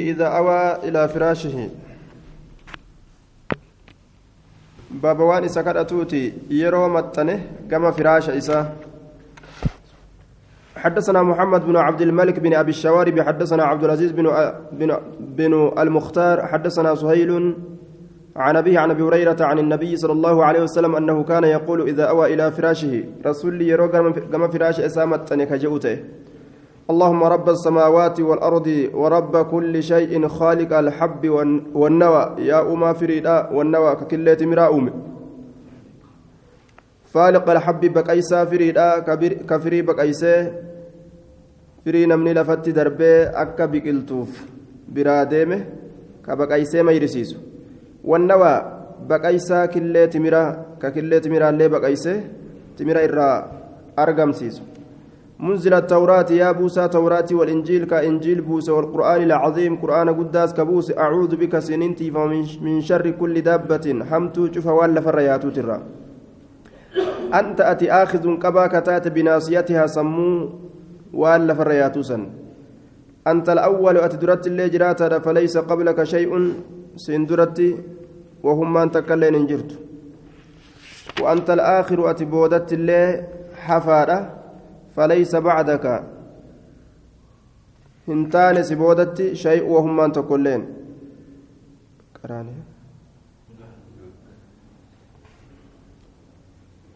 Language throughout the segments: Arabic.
إذا أوى إلى فراشه. باب وان إسا كرأتوتي يرو متنه كما فراش إسا. حدثنا محمد بن عبد الملك بن أبي الشوارب حدثنا عبد العزيز بن بن, بن المختار حدثنا سهيل عن أبيه عن أبي هريرة عن النبي صلى الله عليه وسلم أنه كان يقول إذا أوى إلى فراشه رسول يرو كما فراش إسا متنه كجؤته اللهم رب السماوات والأرض ورب كل شيء خالق الحب والنوى. يا أما فريدا والنوى ككلة مراؤم فالق الحب بقيسا فريدا كفري بقيسة فري نمني لفت دربي أكا بقلتوف براديمه كبقيسة ما يرسيس والنوى بقيسا كلة تمرا ككلة تمرا اللي بقيسة تمرا إرى أرقم سيسو. منزل التوراة يا بوسى توراة والإنجيل كإنجيل بوسى والقرآن العظيم قرآن قداس كبوس أعوذ بك سننتي من شر كل دابة حمت شوف ولا فريات ترى. أنت أتي آخذ قبا كتات بناصيتها سمو ولا فريات سن. أنت الأول أتدرت اللي جرات فليس قبلك شيء سندرت وهم من تكلين انجرت وأنت الآخر أتي بودت اللي حفارة فليس بعدك هنتان سبودت شيء وهم أن تقولين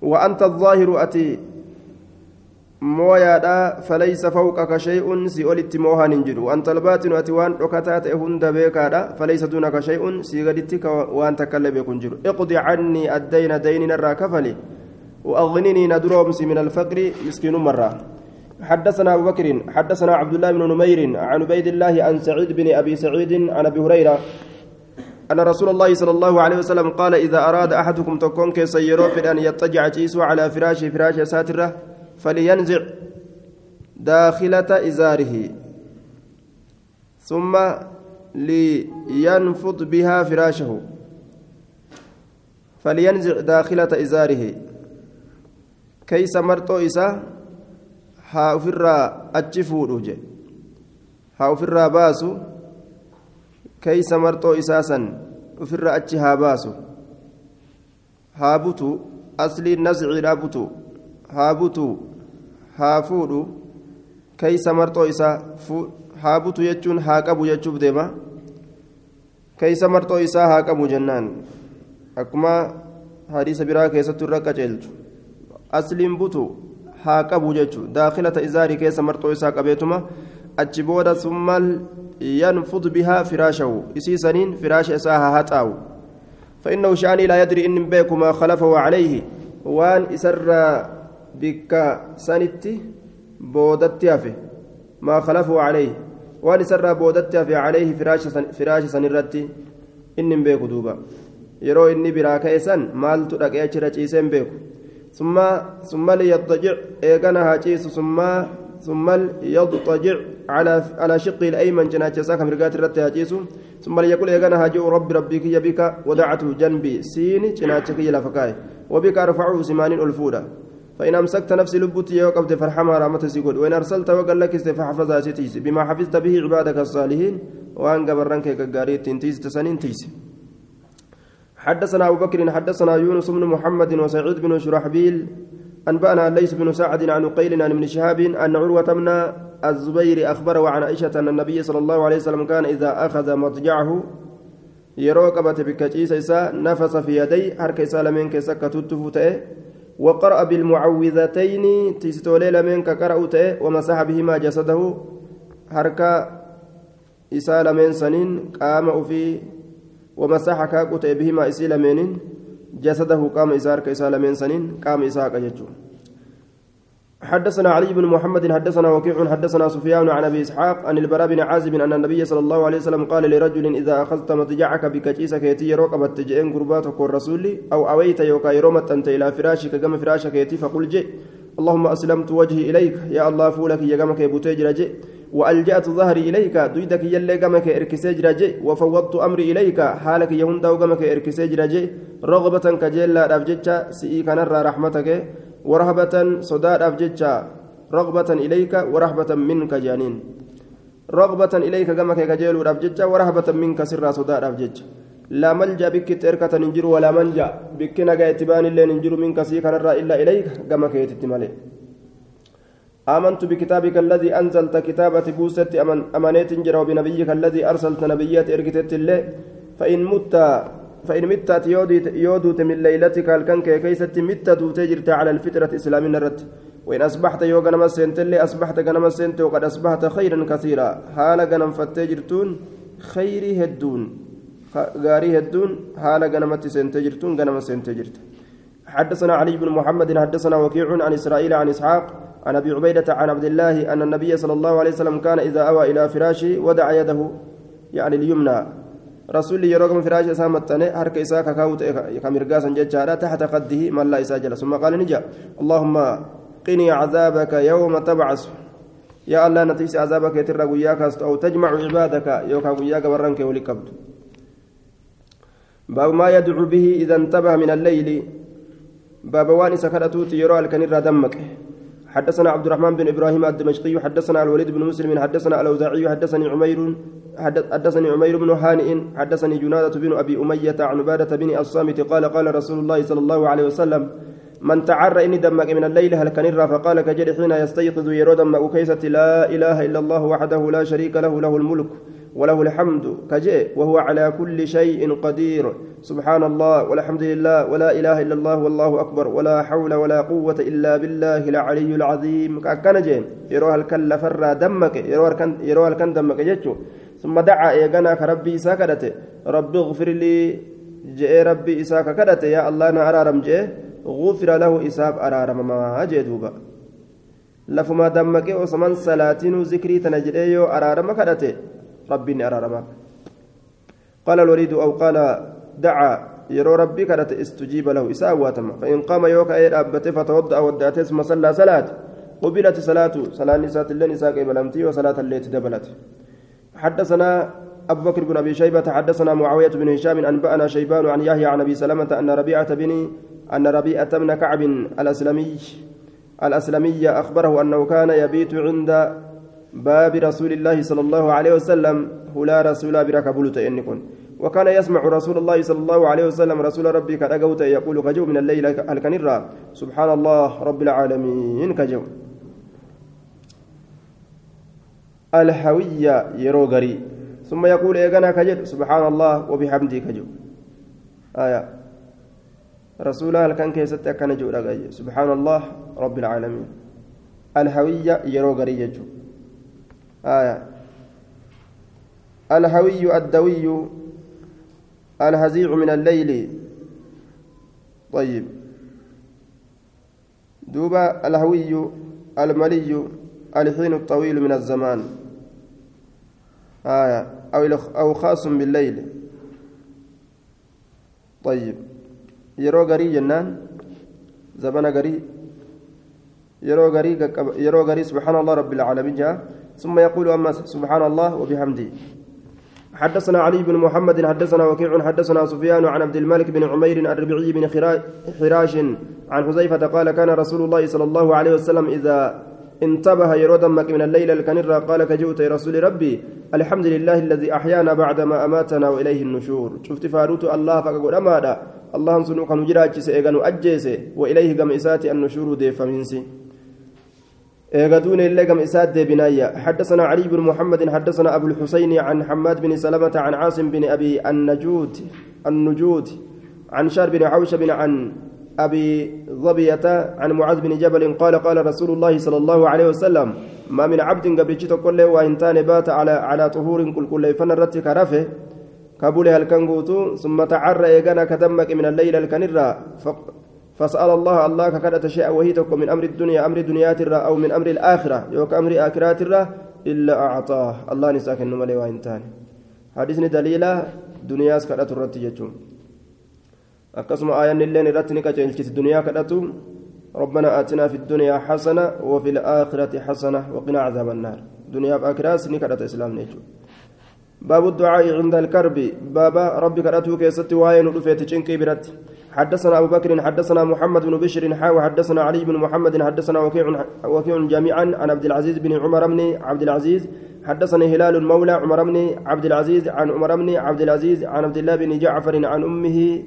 وأنت الظاهر أتي shay'un si olitti moohaan hin jiru wanta albaatinu ati waan dhokataa ta'e hunda beekaadha falaysa dunaka shay'un si gaditti waan takkaillee beeku hin jiru iqdi cannii addayna daynina kafali وأغنني ندرومس من الفقر مسكين مرة. حدثنا أبو بكر حدثنا عبد الله بن نمير عن عبيد الله عن سعيد بن أبي سعيد عن أبي هريرة أن رسول الله صلى الله عليه وسلم قال إذا أراد أحدكم تكون كيسيرو في أن يضطجع جيسو على فراشه فراش ساترة فلينزع داخلة إزاره ثم لينفض بها فراشه فلينزع داخلة إزاره. Keeysa marxoo isaa haa ofirraa achi fuudhu je haa ofirraa baasu keeysa marxoo isaa san ofirraa achi haa baasu haa butu asliin nasciidhaa butu haa butu haa fuudhu keeysa marxoo isaa haa butu jechuun haa qabu jechuuf deema keeysa marxoo isaa haa qabu jennaan akkuma hadiisa biraa keessattu irra qaceelchu asliin butu haa qabu jechuun daakilata izaarii keessa marxoo isaa qabeetuma achi booda summal yanfud bihaa firaashahu isii saniin firaasha isaa haa haxaawu. فإنه شأني لا يدري إن بيك ما خلفه عليه وان إسر بك سنتي بودت يافي ما خلفه عليه وان إسر بودت يافي عليه فراش سن فراش سنرتي إن بيك دوبا يرو إني براكة سن مال ترك أجر أجيسين بيكو ثم ثم ليضطجع إيقنا هاجيس ثم ثم يضطجع على على شقه الأيمن جناح ساكا مرقات الرت هاجيس ثم ليقول إيقنا هاجو رب ربك يبك ودعته جنبي سين جناح يلا فكاي وبك أرفعه سمان الفودا فإن أمسكت نفسي لبتي وقبت فرحمها رحمة سيقول وإن أرسلت وقال لك فحفظها ستيس بما حفظت به عبادك الصالحين وأن قبرنك كقاريت تيس تسنين تيس حدثنا أبو بكر حدثنا يونس بن محمد وسعيد بن شرحبيل أنبأنا ليس بن سعد عن قيل عن ابن شهاب أن عروة بن الزبير أخبره عن عائشة أن النبي صلى الله عليه وسلم كان إذا أخذ مضجعه yeroo qabate bikkaciisa isaa nafasa fi yadai harka isaa وقرأ بالمعوذتين تستولي لمن كقرأ ومسح بهما جسده حركة إسال من سنين قام في ومسح كاكوت بهما إسيل منين جسده قام إسار كإسال من سنين قام إساق جتشو حدثنا علي بن محمد حدثنا وكيع حدثنا سفيان عن أبي إسحاق عن البراء بن عازب أن النبي صلى الله عليه وسلم قال لرجل إذا أخذت مضجعك بكجيسك يتي ركبت جئن قرباتك الرسول أو أويت يوكا يرومت أنت إلى فراشك كما فراشك يتي فقل جئ. اللهم أسلمت وجهي إليك يا الله فولك يا جمك يبوتي جئ. وألجأت ظهري إليك دويدك يلي قمك إركسي جراجي وفوضت أمري إليك حالك يهندا وقمك إركسي جراجي رغبة كجيلا رفجتش سئي كنرى رحمتك ورهبة صداد أفجتش رغبة إليك ورهبة منك جانين. رغبة إليك كما كجيل رابجج ورهبة منك سر صداء رابجج لا ملجأ بك تركة ننجر ولا منجأ بك نجا اتبان اللي ننجر منك سيكا إلا إليك كما كيتتمالي آمنت بكتابك الذي أنزلت كتابة بوست أمن أمانيت جرى وبنبيك الذي أرسلت نبيات إركتت الله فإن مت فإن مت يودوت من ليلتك الكنك كيست مت دوتجرت على الفطرة إسلام الرد وإن أصبحت يو غنم السنت اللي أصبحت غنم السنت وقد أصبحت خيرا كثيرا. حال غنم فتجرتون خيري هدون. غاري هدون حال غنمت سنتجرتون غنم سنتجرت حدثنا علي بن محمد حدثنا وكيع عن إسرائيل عن إسحاق عن أبي عبيدة عن عبد الله أن النبي صلى الله عليه وسلم كان إذا أوى إلى فراشه ودع يده يعني اليمنى. رسول يروم فراش سامتني حرك إساك كاوت كمرقاسا ججارا تحت قده من لا إساجل ثم قال نجا اللهم قني عذابك يوم تبعث. يا الله نتيس عذابك يتر وياك أو تجمع عبادك يوكا وياك ورنك ولكبد باب ما يدعو به إذا انتبه من الليل. باب واني سكرتوت يرى الكنير دمك. حدثنا عبد الرحمن بن إبراهيم الدمشقي حدثنا الوليد بن مسلم حدثنا الأوزاعي حدثني عمير حدثني عمير بن هانئ حدثني جنادة بن أبي أمية عن عبادة بن الصامت قال قال رسول الله صلى الله عليه وسلم من تعر إني دمك من الليل هل كنر فقال كجد حين يستيقظ يرو دمك كيسة لا إله إلا الله وحده لا شريك له له الملك وله الحمد كجئ وهو على كل شيء قدير. سبحان الله والحمد لله ولا إله إلا الله والله أكبر ولا حول ولا قوة إلا بالله العلي العظيم. كان جين يروها الكل فرى دمك يروها الكن دمك جتشو ثم دعا إيغانا كربي ساكدته ربي اغفر لي جئ ربي إساك كدته يا الله أنا أرارم جئ غفر له إساب أرارم ما جدوبا لفما دمك وسمن سلاتين ذكري تنجري أرارم كدته ربي أرارما قال الوليد أو قال دعا يرو ربي كانت استجيب له. إساء واتما فإن قام يوكا أي أبته فتوضأ ودأت اسم صلى صلاة. قبلت صلاة صلاة نساء اللين إساء قبلمتي وصلاة الليل دبلت حدثنا أبو بكر بن أبي شيبة حدثنا معاوية بن هشام أنبأنا شيبان عن يحيى عن أبي سلمة أن ربيعة بن أن ربيعة بن كعب الأسلمي الأسلمي أخبره أنه كان يبيت عند باب رسول الله صلى الله عليه وسلم هلا رسول برك بلوت وكان يسمع رسول الله صلى الله عليه وسلم رسول ربي كرجوت يقول كجو من الليل الكنرة سبحان الله رب العالمين كجو. الحوية يروغري ثم يقول إيغانا كجد سبحان الله وبحمده كجو. آية. رسول الله كان كيست كان جو سبحان الله رب العالمين. الحوية يروغري يجو. آية. الهوي الدوي الهزيع من الليل. طيب. دوبا الهوي الملي الحين الطويل من الزمان. آية. أو أو خاص بالليل. طيب. يرو غري جنان. زبنا غري يرو غري سبحان الله رب العالمين جاء. ثم يقول أما سبحان الله وبحمده. حدثنا علي بن محمد حدثنا وكيع حدثنا سفيان عن عبد الملك بن عمير الربيعي بن حراش عن حذيفة قال كان رسول الله صلى الله عليه وسلم إذا انتبه يرودمك من الليل الكنرة قال كجوت يا رسول ربي الحمد لله الذي أحيانا بعدما أماتنا وإليه النشور. شفت فاروت الله فقد أمادا. الله سنوك نجراج سيغن أجيس وإليه قم إساتي النشور دي فمنسي ايغدون اللي قم إساد بنايا حدثنا علي بن محمد حدثنا أبو الحسين عن حماد بن سلمة عن عاصم بن أبي النجود النجود عن شار بن عوش بن عن أبي ظبية عن معاذ بن جبل قال قال رسول الله صلى الله عليه وسلم ما من عبد قبل كل وإن بات على على طهور كل كل فنرت كرفه. كابوله الكنغوتو ثم تعرى إيغانا كدمك من الليل الكنرة فسأل الله الله ككدت شيء وهي من أمر الدنيا أمر دنيا ترى أو من أمر الآخرة يوك أمر آخرة ترى إلا أعطاه. الله نسأك النملي وإنتان حديثني دليلا دنيا سكدت الرد يجون أقسم آية اللين رتنك جلتت الدنيا كدت ربنا آتنا في الدنيا حسنة وفي الآخرة حسنة وقنا عذاب النار. دنيا بآخرة سنكدت إسلام نيجون باب الدعاء عند الكرب. بابا ربك أتوك يستي وين رفيت تشنكي برت. حدثنا أبو بكر حدثنا محمد بن بشر حاو حدثنا علي بن محمد حدثنا وكيع وكيع جميعا عن عبد العزيز بن عمر بن عبد العزيز حدثني هلال مولى عمر بن عبد العزيز عن عمر بن عبد العزيز عن عبد الله بن جعفر عن أمه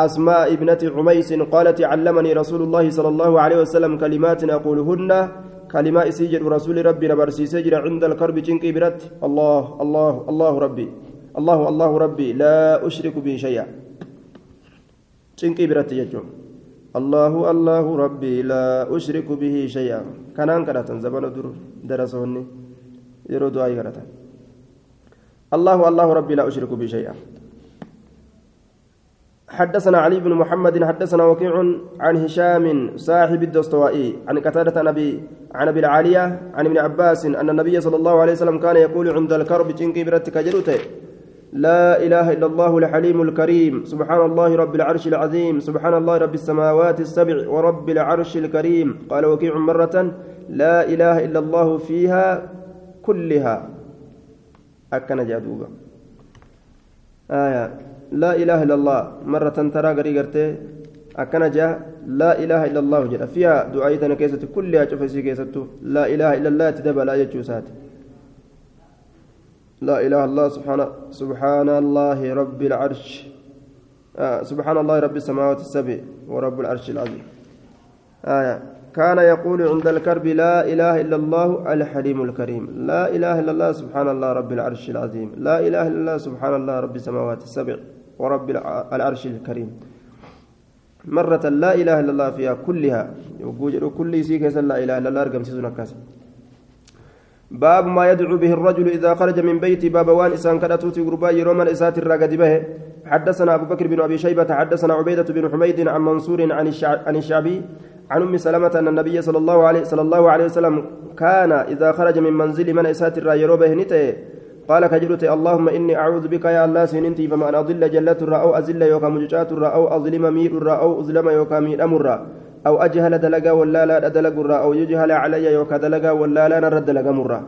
أسماء ابنة عميس قالت علمني رسول الله صلى الله عليه وسلم كلمات أقولهن كلمة سيجر رسول ربي نبرسي سجر عند الكرب جنكي برت الله الله الله ربي الله الله ربي لا أشرك به شيئا. جنكي برت يجو الله الله ربي لا أشرك به شيئا كان أنكرة زبان در درسوني يرو دعاء الله الله ربي لا أشرك به شيئا حدثنا علي بن محمد حدثنا وكيع عن هشام صاحب الدستوائي عن قتادة نبي عن ابي العالية عن ابن عباس أن النبي صلى الله عليه وسلم كان يقول عند الكرب جنكي برتك جلوته لا إله إلا الله الحليم الكريم. سبحان الله رب العرش العظيم. سبحان الله رب السماوات السبع ورب العرش الكريم. قال وكيع مرة لا إله إلا الله فيها كلها. أكن جادوبا. آية لا إله إلا الله. مرة ترى غري غرتي أكن جاء لا إله إلا الله جل فيها دعايتنا كيست كلها شوفي كيست لا إله إلا الله تدب لا يجوسات لا إله إلا الله سبحان سبحان الله رب العرش. آه سبحان الله رب السماوات السبع ورب العرش العظيم. آية. كان يقول عند الكرب لا إله إلا الله الحليم الكريم. لا إله إلا الله سبحان الله رب العرش العظيم. لا إله إلا الله سبحان الله رب السماوات السبع ورب العرش الكريم. مرة لا إله إلا الله فيها كلها. كل شيء لا إله إلا الله أرقم سيزون باب ما يدعو به الرجل إذا خرج من بيته باب وان إسان كدتوتي غربا يروما إسات الرقد به حدثنا أبو بكر بن أبي شيبة حدثنا عبيدة بن حميد عن منصور عن الشعبي عن أم سلمة أن النبي صلى الله عليه صلى الله عليه وسلم كان إذا خرج من منزل من إسات الرايرو بهنته قال كجلت اللهم إني أعوذ بك يا الله سننتي فما أنا أضل جلة الرا أو أزل يوكا مججات الرا أو أظلم مير الرا أو أظلم يوكا مير امرا أو أجهل دلقا ولا لا دلق الرا أو يجهل علي يوكا دلقا ولا لا نرد دلقا مرا.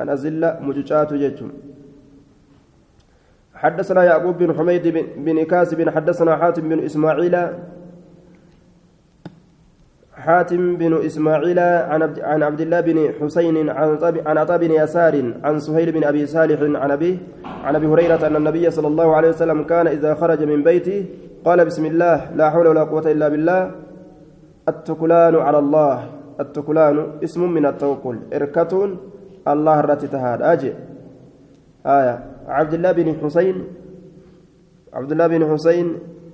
أن أزل مججات ججم حدثنا يعقوب بن حميد بن كاسب حدثنا حاتم بن إسماعيل. حاتم بن إسماعيل عن عبد الله بن حسين عن عطاء بن يسار عن سهيل بن أبي صالح عن أبيه عن أبي هريرة أن النبي صلى الله عليه وسلم كان إذا خرج من بيته قال بسم الله لا حول ولا قوة إلا بالله. التكلان على الله. التكلان اسم من التوكل. إركة الله الرتي تهاد. أجي. آية. عبد الله بن حسين. عبد الله بن حسين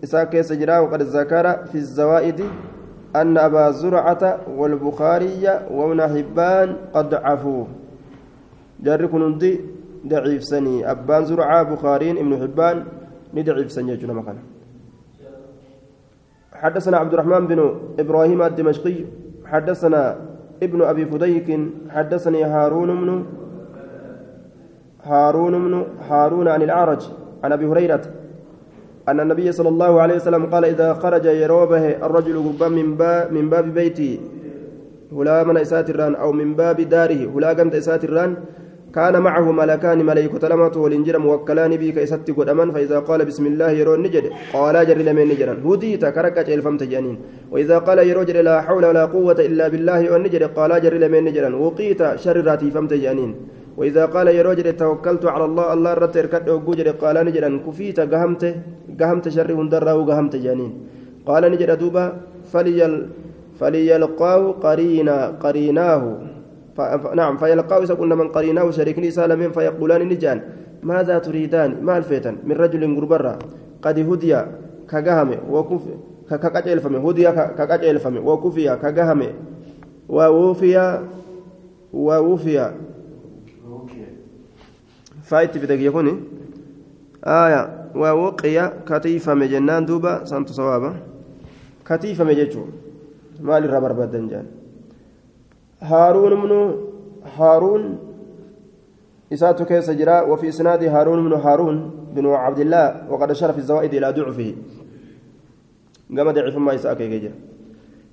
إساك سجرا وقد ذكر في الزوائد أن أبا زرعة والبخاري وابن حبان قد عفوا جار كنندي ضعيف سني. أبان زرعة بخارين ابن حبان. ندعيف سني جنا مكان. حدثنا عبد الرحمن بن إبراهيم الدمشقي حدثنا ابن أبي فديك حدثني هارون بن هارون بن هارون عن الأعرج عن أبي هريرة أن النبي صلى الله عليه وسلم قال إذا خرج يروبه الرجل قربا من باب من باب بيته هلا من إساتران أو من باب داره هلا قمت إساتران كان معه ملكان ملائكة لمت والإنجيل موكلان بك إساتي فإذا قال بسم الله يرون نجد قال جري لمن نجرا. هديت كركة الفمت جانين. وإذا قال يروج لا حول ولا قوة إلا بالله ونجد قال جري لمن نجرا. وقيت شر راتي فمت جانين. وإذا قال يروج توكلت على الله الله رت إركد وجوجر قال نجرا. كفيت قهمت قهمت شر هندرا وقهمت جانين. قال نجر دوبا فليل فليلقاه قرينا قريناه. نعم فيلقاه سكن من قريناه شريكني سالمين فيقولان نجان ماذا تريدان؟ ما الفتن من رجل غربرا قد هدي كقهم وكف كقجل فمي هدي كقجل فمي وكفي كقهم ووفي ووفي. فايت في دقيقة كوني. آية ووقي كتيفة مجنان دوبا سانتو صوابا. كتيفة مججو مال الربر بدنجان هارون من هارون isaatu keessa jira وفي إسناد هارون من هارون بن عبد الله وقد أشار في الزوائد إلى ضعفه قام ضعف ما يساك يجري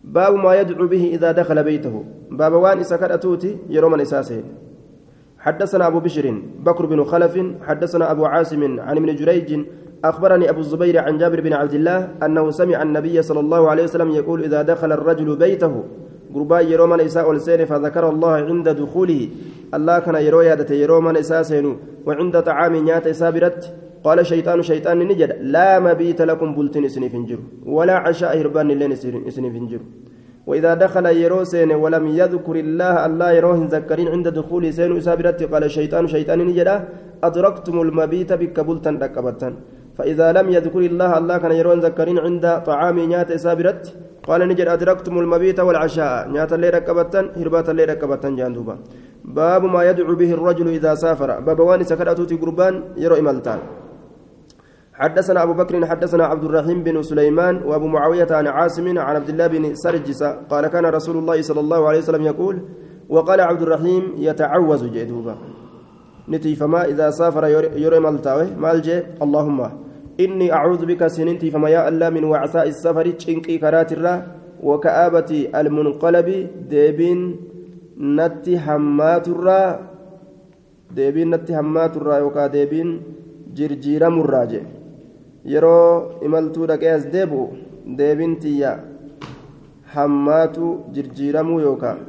باب ما يدعو به إذا دخل بيته باب waan isa kadhatutti yeroo mana isaa seene حدثنا أبو بشر بكر بن خلف حدثنا أبو عاصم عن ابن جريج أخبرني أبو الزبير عن جابر بن عبد الله أنه سمع النبي صلى الله عليه وسلم يقول إذا دخل الرجل بيته gurbaa yeroo mana isaa seene فذكر الله عند دخوله. الله kan yeroo yaadate yeroo mana isaa seene وعند طعام nyaata isaa biratti قال شيطان شيطان ni jedha. لا مبيت لكم bultiin isiniif hin jiru. ولا عشاء irbaanillee isiniif hin jiru. وإذا دخل yeroo seene ولم يذكر الله الله yeroo hin zikriin عند دخول seensa isaa biratti قال شيطان شيطان ni jedha. أدركتم المبيت bakka bultii argattan فإذا لم يذكر الله الله kan yeroo hin zikriin عند طعام nyaata isaa biratti قال نجد أدركتم المبيت والعشاء. نيات الليل ركبتن هربات الليل ركبتن جاندوبا باب ما يدعو به الرجل إذا سافر. باب واني سكرتوتي قربان يرو إمالتان حدثنا أبو بكر حدثنا عبد الرحيم بن سليمان وأبو معاوية عن عاصم عن عبد الله بن سرجس قال كان رسول الله صلى الله عليه وسلم يقول وقال عبد الرحيم يتعوذ جدوبا نتي فما إذا سافر يرى مالتاوي مالجي اللهم. إني أعوذ بك سننتي فما يا الله من وعثاء السفر تشنقي كرات الرا وكآبة المنقلب ديبين نتي حمات الرا ديبين نتي حمات الرا وكا ديبين جرجيرم الراجع yeroo imaltuu dhaqee as deebi'u deebin tiyya hammaatu jirjiiramuu yookaan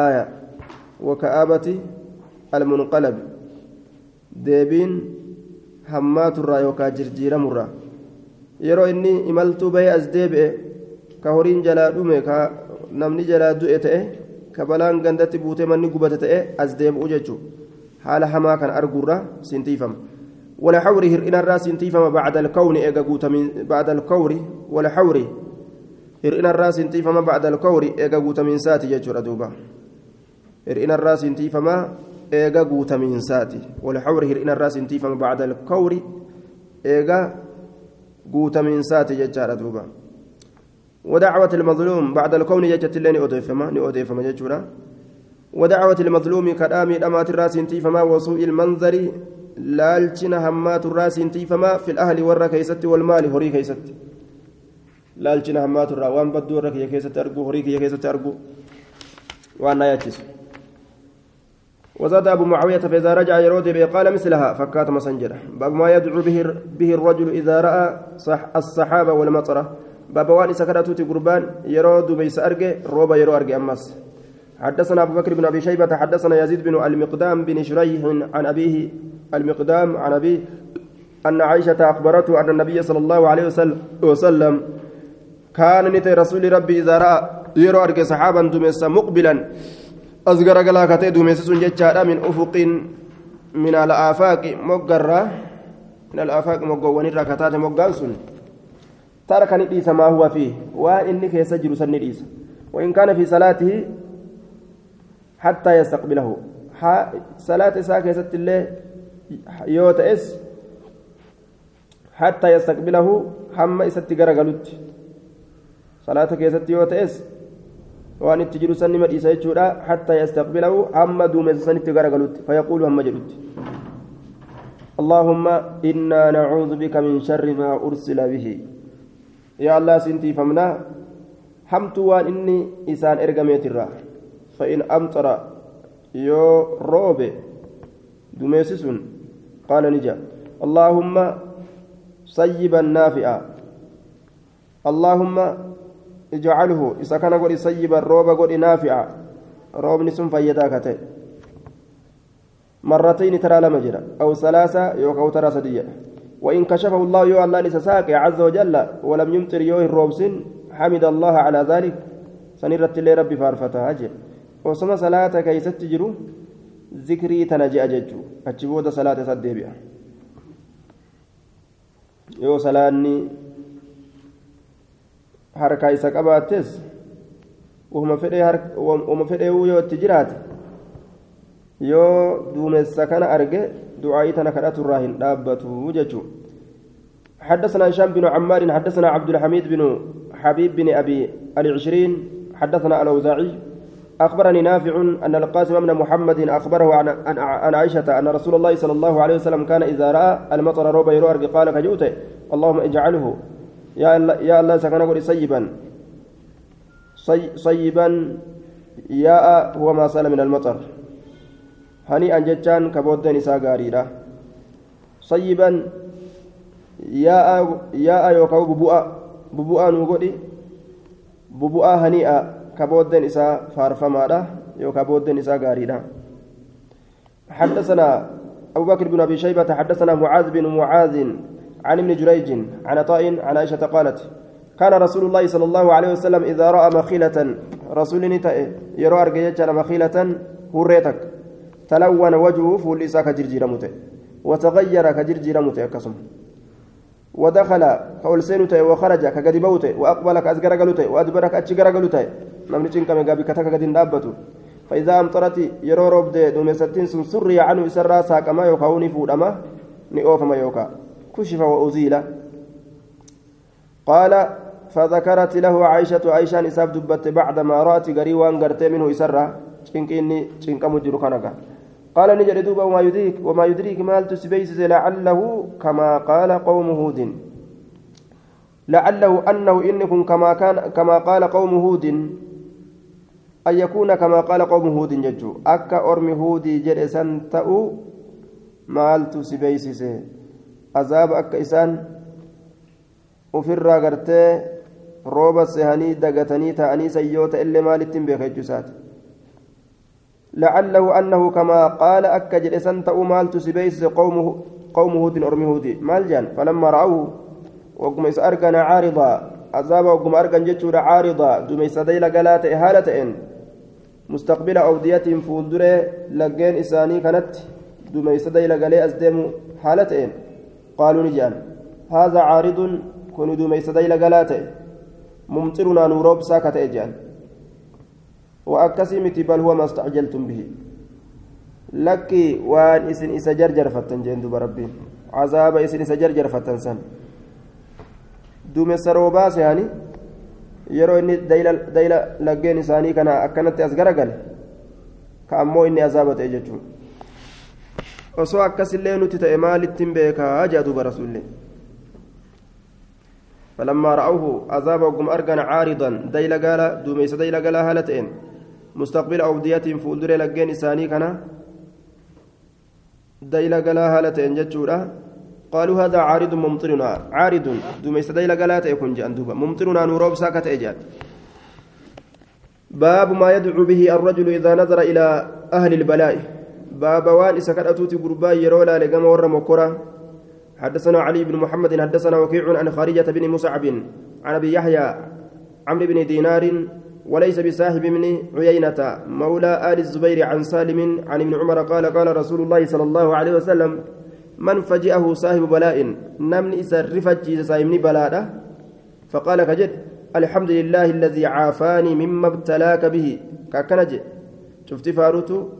aaya. Waka'aabati almunqalab deebiin hammaaturraa yookaan jirjiiramurraa yeroo inni imaltuu bahee as deebi'e ka horiin jalaa dhume ka namni jalaa du'e ta'e ka balaan gandatti buutee manni gubate ta'e as deebi'u jechuudha haala hamaa kan arguurraa sintiifama. ولا حوري هرئنا الراس انتيفما بعد الكون إيجا من بعد الكور ولا حوري هرئنا الراس انتيفما بعد الكور إيجا من ساتي يجور دوبا هرئنا الراس ولا حوري هرئنا الراس انتيفما بعد الكور إيجا من ساتي يجور دوبا ودعوة المظلوم بعد الكون يجت لين أضيفما نأضيفما يجورا ودعوة المظلوم كلامي الأمات الراس انتيفما وسوء المنظر laalchina hammaatu irraa siintiifamaa fil ahli warra keeysatti walmaali horii keeysatti laalchina hammaatu irraa waan badduu warra kiyya keessatti argu horii kiyya keessatti argu waan na yaachisu وزاد أبو معاوية فإذا رجع يرود قال مثلها فكات مسنجرة باب ما يدعو به, به الرجل إذا رأى صح الصحابة والمطرة. باب وان سكرتوتي قربان يرود بيس أرجع روبا يرو أرجع أمس. حدثنا أبو بكر بن أبي شيبة حدثنا يزيد بن المقدام بن شريح عن أبيه المقدام عن أبيه أن عائشة أخبرته أن النبي صلى الله عليه وسلم كان نتي رسول ربي إذا رأى يرى أرك صحابا دمس مقبلا. أصغر قلا كتي دمس جتشارا من أفق من الآفاق مقرة من الآفاق مقوان الركتات مقانسون ترك نديس ما هو فيه وإنك يسجل سنديس وإن كان في صلاته حتى يستقبله صلاة ساكة ست الله hattaa yastaqbilahu hamma isatti garagalutti. Salaata keessatti yoo ta'es waan itti jiru san nima dhiisa jechuudha. Hattaa yastaqbilahu hamma duumessa sanitti garagalutti fayaquulu hamma jedhutti. اللهم إنا نعوذ بك من شر ما أرسل به يا الله سنتي فمنا حمت إني إسان إرقميت الرا فإن أمطر يو روبي دميسسون قال نجا اللهم صيبا نافعا اللهم اجعله إذا كان قد صيبا روبا قد نافعا. روب نسم فيدا كتئ مرتين ترى لما جرى. أو ثلاثة يوكو ترى سدية. وإن كشفه الله يو الله لسساك عز وجل ولم يمطر يوه الروبسن حمد الله على ذلك. سنرت لي ربي فارفتها أجل وصم صلاة كي ستجروا ذكري تنجأ ججو أجبود صلاة سديبيا. yoo salaanni harka isa qabaattes uma fedhee yoo itti jiraate yoo duumessa kana arge du'aa'ii tana kadhatu irraa hin dhaabbatu jechuu حدثنا هشام بن عمار حدثنا عبد الحميد بن حبيب بن أبي العشرين حدثنا الأوزاعي أخبرني نافع أن القاسم بن محمد أخبره عن عن عائشة أن رسول الله صلى الله عليه وسلم كان إذا رأى المطر روبا يروى قال كجوته اللهم اجعله يا الله سكن قولي صيبا صيبا يا هو ما سأل من المطر. هنيئا جتان كبودن إسا غاريرا. صيبا يا يا yookaan bu'aa. bu'aa nuu godhi bu'aa هنيئا booddeen isaa faarfamaadha yookaan booddeen isaa gaariidha حدثنا أبو بكر بن أبي شيبة. حدثنا معاذ بن معاذ. عن ابن جريج عن عطاء عن عائشة قالت كان رسول الله صلى الله عليه وسلم إذا رأى مخيلة رسول yeroo argite مخيلة هريتك تلون وجهه fuulli isaa ka jijjiiramte وتغير كجرجير متى كسم ودخل كأولسين تي وخرج كقد بوت وأقبل كأزجر قلوت وأدبر كأتشجر قلوت نمني تشنك مجابي كتك قد دابته فإذا أمطرت يرو رب دي دومستين سن سري عنه إسرى ساكما يوكاوني فودما نئوفما يوكا. كشف وأزيل. قال فذكرت له عائشة عائشة نساب دبت بعدما رأت قريوان قرتي منه خنقا قال نجد دوبا وما يدريك وما يدريك مال تسبيس لعله كما قال قوم هود. لعله أنه إنكم كما كان كما قال قوم هود. أن يكون كما قال قوم هود ججو. أكا أرمي هودي جرسان تأو مال تسبيس عذاب أكا إسان ofirraa gartee rooba sehanii dagatanii ta'anii sayyoota illee maalittiin beeka jechuusaati لعله أنه كما قال أكجل سنت أمال تسبيس قومه قوم هود أرمي هودي مالجان فلما رأوه وقم أركن عارضا. عذاب وقم أركن جتشور عارضا. دم يسديل قلات إهالة إن. مستقبل أوديتهم فولدر لقين إساني كانت. دم يسديل قلي أزدم حالة إن. قالوا نجان هذا عارض كن دم يسديل قلات ممطرنا نوروب ساكت إجان. وأكسي متي بل هو ما استعجلتم به. لكي وان إسن إسا جرجر فتن جندو بربي. عذاب إسن إسا جرجر فتن سن. دوم السروبا سياني yeroo inni dayla laggeen isaanii kana akkanatti as garagale ka ammoo inni azaaba osoo akkasillee nuti ta'e maalittiin beekaa? Jaa duuba rasuullee. فلما رأوه عذاب وقم أرجن عارضا ديل قال دوميس ديل قال هالتين مستقبل أوديتهم فولدر لقين إساني كان ديل قال هالتين جتشورا قالوا هذا عارض ممطرنا عارض دوميس ديل قال يكون جندوبا ممطرنا نوروب ساكت إجاد باب ما يدعو به الرجل إذا نظر إلى أهل البلاء باب وان إسكت أتوتي قربا يرولا لقم ور مكرا حدثنا علي بن محمد حدثنا وكيع عن خارجة بن مصعب عن أبي يحيى عمرو بن دينار وليس بصاحب من عيينة مولى آل الزبير عن سالم عن ابن عمر قال قال رسول الله صلى الله عليه وسلم من فجأه صاحب بلاء نمن إسرفت صاحبني بلاء. فقال كجد الحمد لله الذي عافاني مما ابتلاك به. ككنج شفت فاروتو؟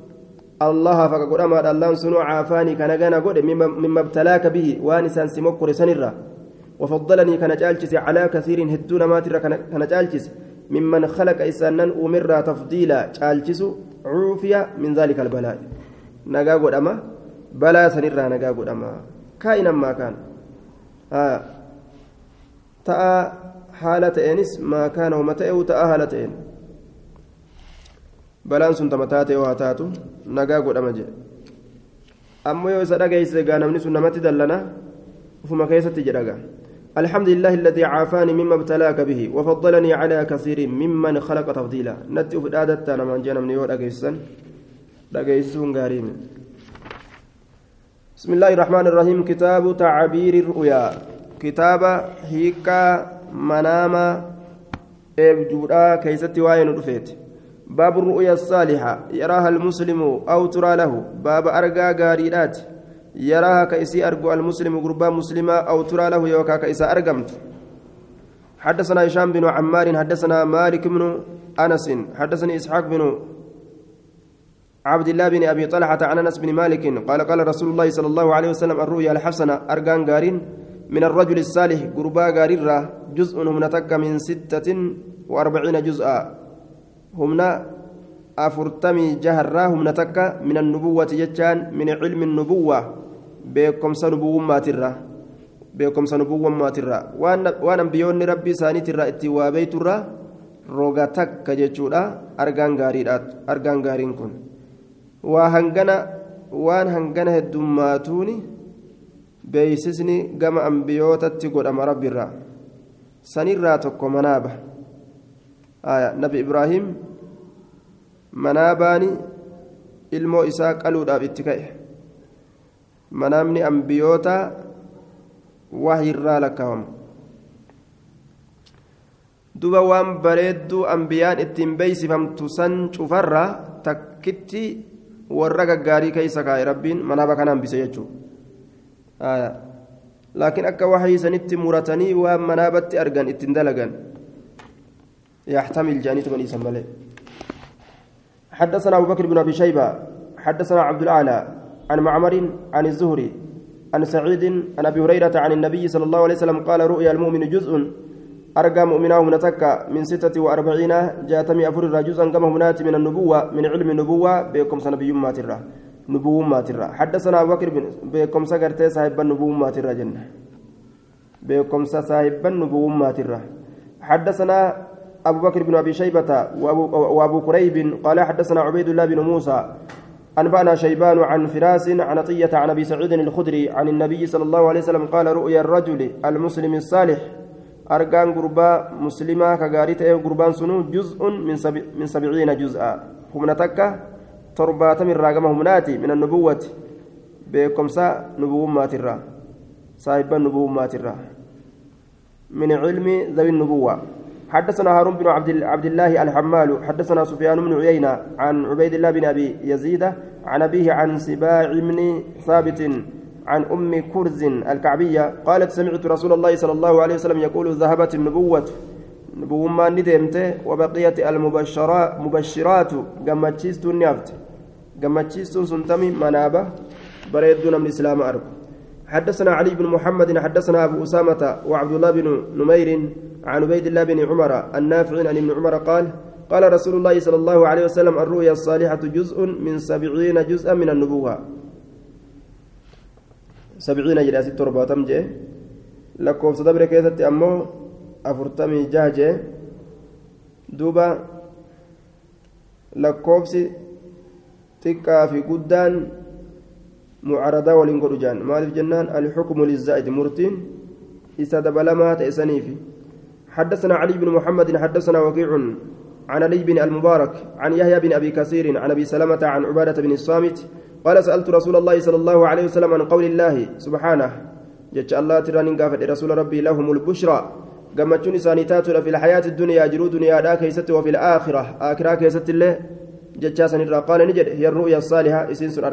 الله فقد أما الله سنو عافاني كان جانا قد مما ابتلاك به وانسان سمكر سنرا وفضلني كان جالجس على كثير هدون ما ترى كان جالجس. ممن خلق إسانا أمر تفضيلا. جالجس عوفيا من ذلك البلاء. نجا قد أما. بلا سنرا نجا قد أما. كائنا ما كان. آه. تأى حالة إنس ما كان ومتى أو تأى حالة إن. yoo haa taatu nagaa godhama jedhe ammoo yoo isa dhageeyse gaa namni sun namatti dallana ufuma keessatti jedhaga الحمد لله الذي عافاني مما ابتلاك به وفضلني على كثير ممن خلق تفضيلا نتي فدادت أنا من جنم نيو دغيسن دغيسون غارين بسم الله الرحمن الرحيم كتاب تعبير الرؤيا كتاب هيكا مناما abjuudhaa keessatti waa'een dhufte باب الرؤيا الصالحة يراها المسلم أو ترى له. باب argaa gaarii irratti يراها ka isii argu المسلم gurbaa muslimaa أو ترى له yooka ka isaaf argamte حدثنا هشام بن عمار حدثنا مالك بن أنس حدثني إسحاق بن عبد الله بن أبي طلحة عن أنس بن مالك قال قال رسول الله صلى الله عليه وسلم الرؤيا الحسنة argaan gaariin من الرجل الصالح قربا قاريرة جزء من تك من ستة وأربعين جزءا. Humna afurtamii jaharraa humna takka min annubuwwati jechaan min cilmi nubuwwa beekomsa nubuwummaatirra beekomsa nubuwwammaatirra waan ambiyoonni rabbii isaaniitirra ittiin waa beeyturra roga takka jechuudha argaan argaan gaariin kun. Waa hangana waan hangana heddummaatuuni beeysisni gama ambiyootatti godhama rabbiirra sanirraa tokko manaaba nabi ibraahim manaa baani ilmoo isaa qaluudhaaf itti ka'e. Manaamni ambiyoota wahiirraa lakkaawama duba waan bareedduu ambiyaan ittiin beeysifamtu san cufarra takkitti warra gaggaarii keeysa kaa'e rabbiin manaaba kana hambise jechuudha laakiin akka wahii sanitti muratanii waan manaabatti argan ittiin dalagan. Jaaniitu kan isan malee حدثنا أبو بكر بن أبي شيبة حدثنا عبد الأعلى عن معمر عن الزهري عن سعيد عن أبي هريرة عن النبي صلى الله عليه وسلم قال رؤيا المؤمن جزء أرقى مؤمناه منتك من ستة وأربعين جاتمي أفر جزءا كما هنات من النبوة من علم النبوة بكم سنبي ماترة نبوة ماترة حدثنا أبو بكر بكم سكرت صاحب النبوة ماترة جنة. بكم صاحب النبوة ماترة حدثنا أبو بكر بن أبي شيبة وأبو, وأبو كريب قال حدثنا عبيد الله بن موسى أنبأنا شيبان عن فراس عن عطية عن أبي سعيد الخدري عن النبي صلى الله عليه وسلم قال رؤيا الرجل المسلم الصالح. أرقان قربا مسلمة كغاريت قربان سنو جزء من سبع من سبعين جزءا. هم نتكا تربات من راقم همناتي من النبوة. بكمسا نبوة ماترة صاحب النبوة ماترة من علم ذوي النبوة. حدثنا هارون بن عبد عبد الله الحمال حدثنا سفيان بن عيينة عن عبيد الله بن أبي يزيد عن أبيه عن سباع بن ثابت عن أم كرز الكعبية قالت سمعت رسول الله صلى الله عليه وسلم يقول ذهبت النبوة نبوة ما ندمت وبقيت المبشرات مبشرات قمتشيست النفت قمتشيست سنتمي منابة بريدنا من الإسلام أرب. حدثنا علي بن محمد حدثنا أبو أسامة وعبد الله بن نمير عن عبيد الله بن عمر النافع عن ابن عمر قال قال رسول الله صلى الله عليه وسلم الرؤيا الصالحة جزء من سبعين جزءا من النبوة. سبعين جرى ست رباطم جي لكم صدبر كيست أمو أفرتمي جهجي دوبا lakkoofsi xiqqaa fi guddaan mucaradaa waliin godhu jaan maaliif jennaan alxukmu lizaa'id murtiin isa dabalamaa ta'e saniifi حدثنا علي بن محمد حدثنا وكيع عن علي بن المبارك عن يحيى بن ابي كثير عن ابي سلمه عن عباده بن الصامت قال سالت رسول الله صلى الله عليه وسلم عن قول الله سبحانه جت الله تراني قافت رسول ربي لهم البشرى gammachuun isaanii taatudha fi lxayaati dunyaa jiruu duniyaadhaa keeysatti wafi laakhira aakiraa keessatti illee jechaa sanirraa qaala ni jedhe hiya ru'ya saaliha isiin sun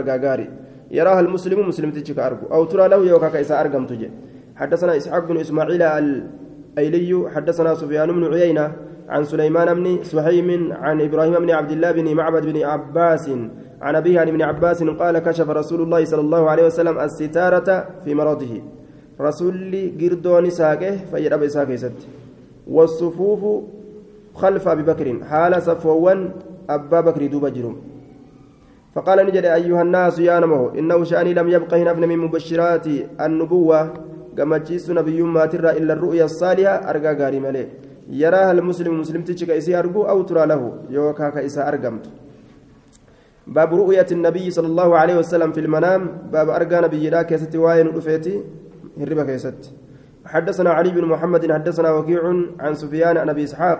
almuslimu muslimtichi ka argu aw turaa lahu yookaa ka isaa argamtu jedhe حدثنا إسحاق بن إسماعيل الأيلي حدثنا سفيان بن عيينة عن سليمان بن سحيم عن إبراهيم بن عبد الله بن معبد بن عباس عن أبيه عن ابن عباس قال كشف رسول الله صلى الله عليه وسلم الستارة في مرضه. رسولي قردوني ساقه فيد أبي ساقه ست والصفوف خلف أبي بكر حال صفوان أبا بكر دوب جرم. فقال نجد أيها الناس يا نمه إنه شأني لم يبق هنا من مبشرات النبوة كما جيس نبي ما ترى إلا الرؤيا الصالحة argaa gaarii malee. يراها المسلم مسلم ka isii argu أو ترى له. yookaa ka isaaf argamte باب رؤية النبي صلى الله عليه وسلم في المنام. باب argaa نبي laa keessatti waa'een rafiitii hirribaa keessatti. حدثنا علي بن محمد حدثنا وكيع عن سفيان عن أبي إسحاق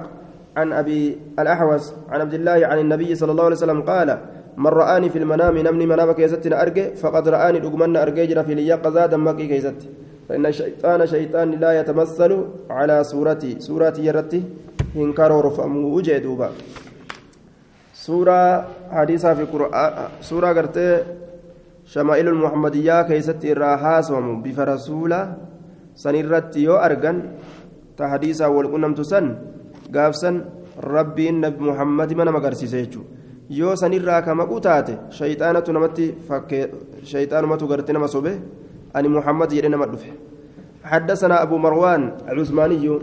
عن أبي الأحوص عن عبد الله عن النبي صلى الله عليه وسلم قال من رآني في المنام namni منام keessatti na arge فقد رآني dhugumaan na arge في اليقظة dammaqa keessatti. فإن الشيطان شيطان لا يتمثل على صورتي صورتي يرتي إنكار رفعه وجه سورة حديثة في قرآن سورة قرتي شمائل المحمدية كيست الراحاس بفرسولة سنرت يو أرجن تحديثا والقنم تسن قابسن ربي النبي محمد من مقرسيسه yoo sanirraa ka maquu taate shayxaanatu namatti shayxaanumatu gartee nama sobe ani muhammad jedhe nama dhufe. حدثنا أبو مروان العثماني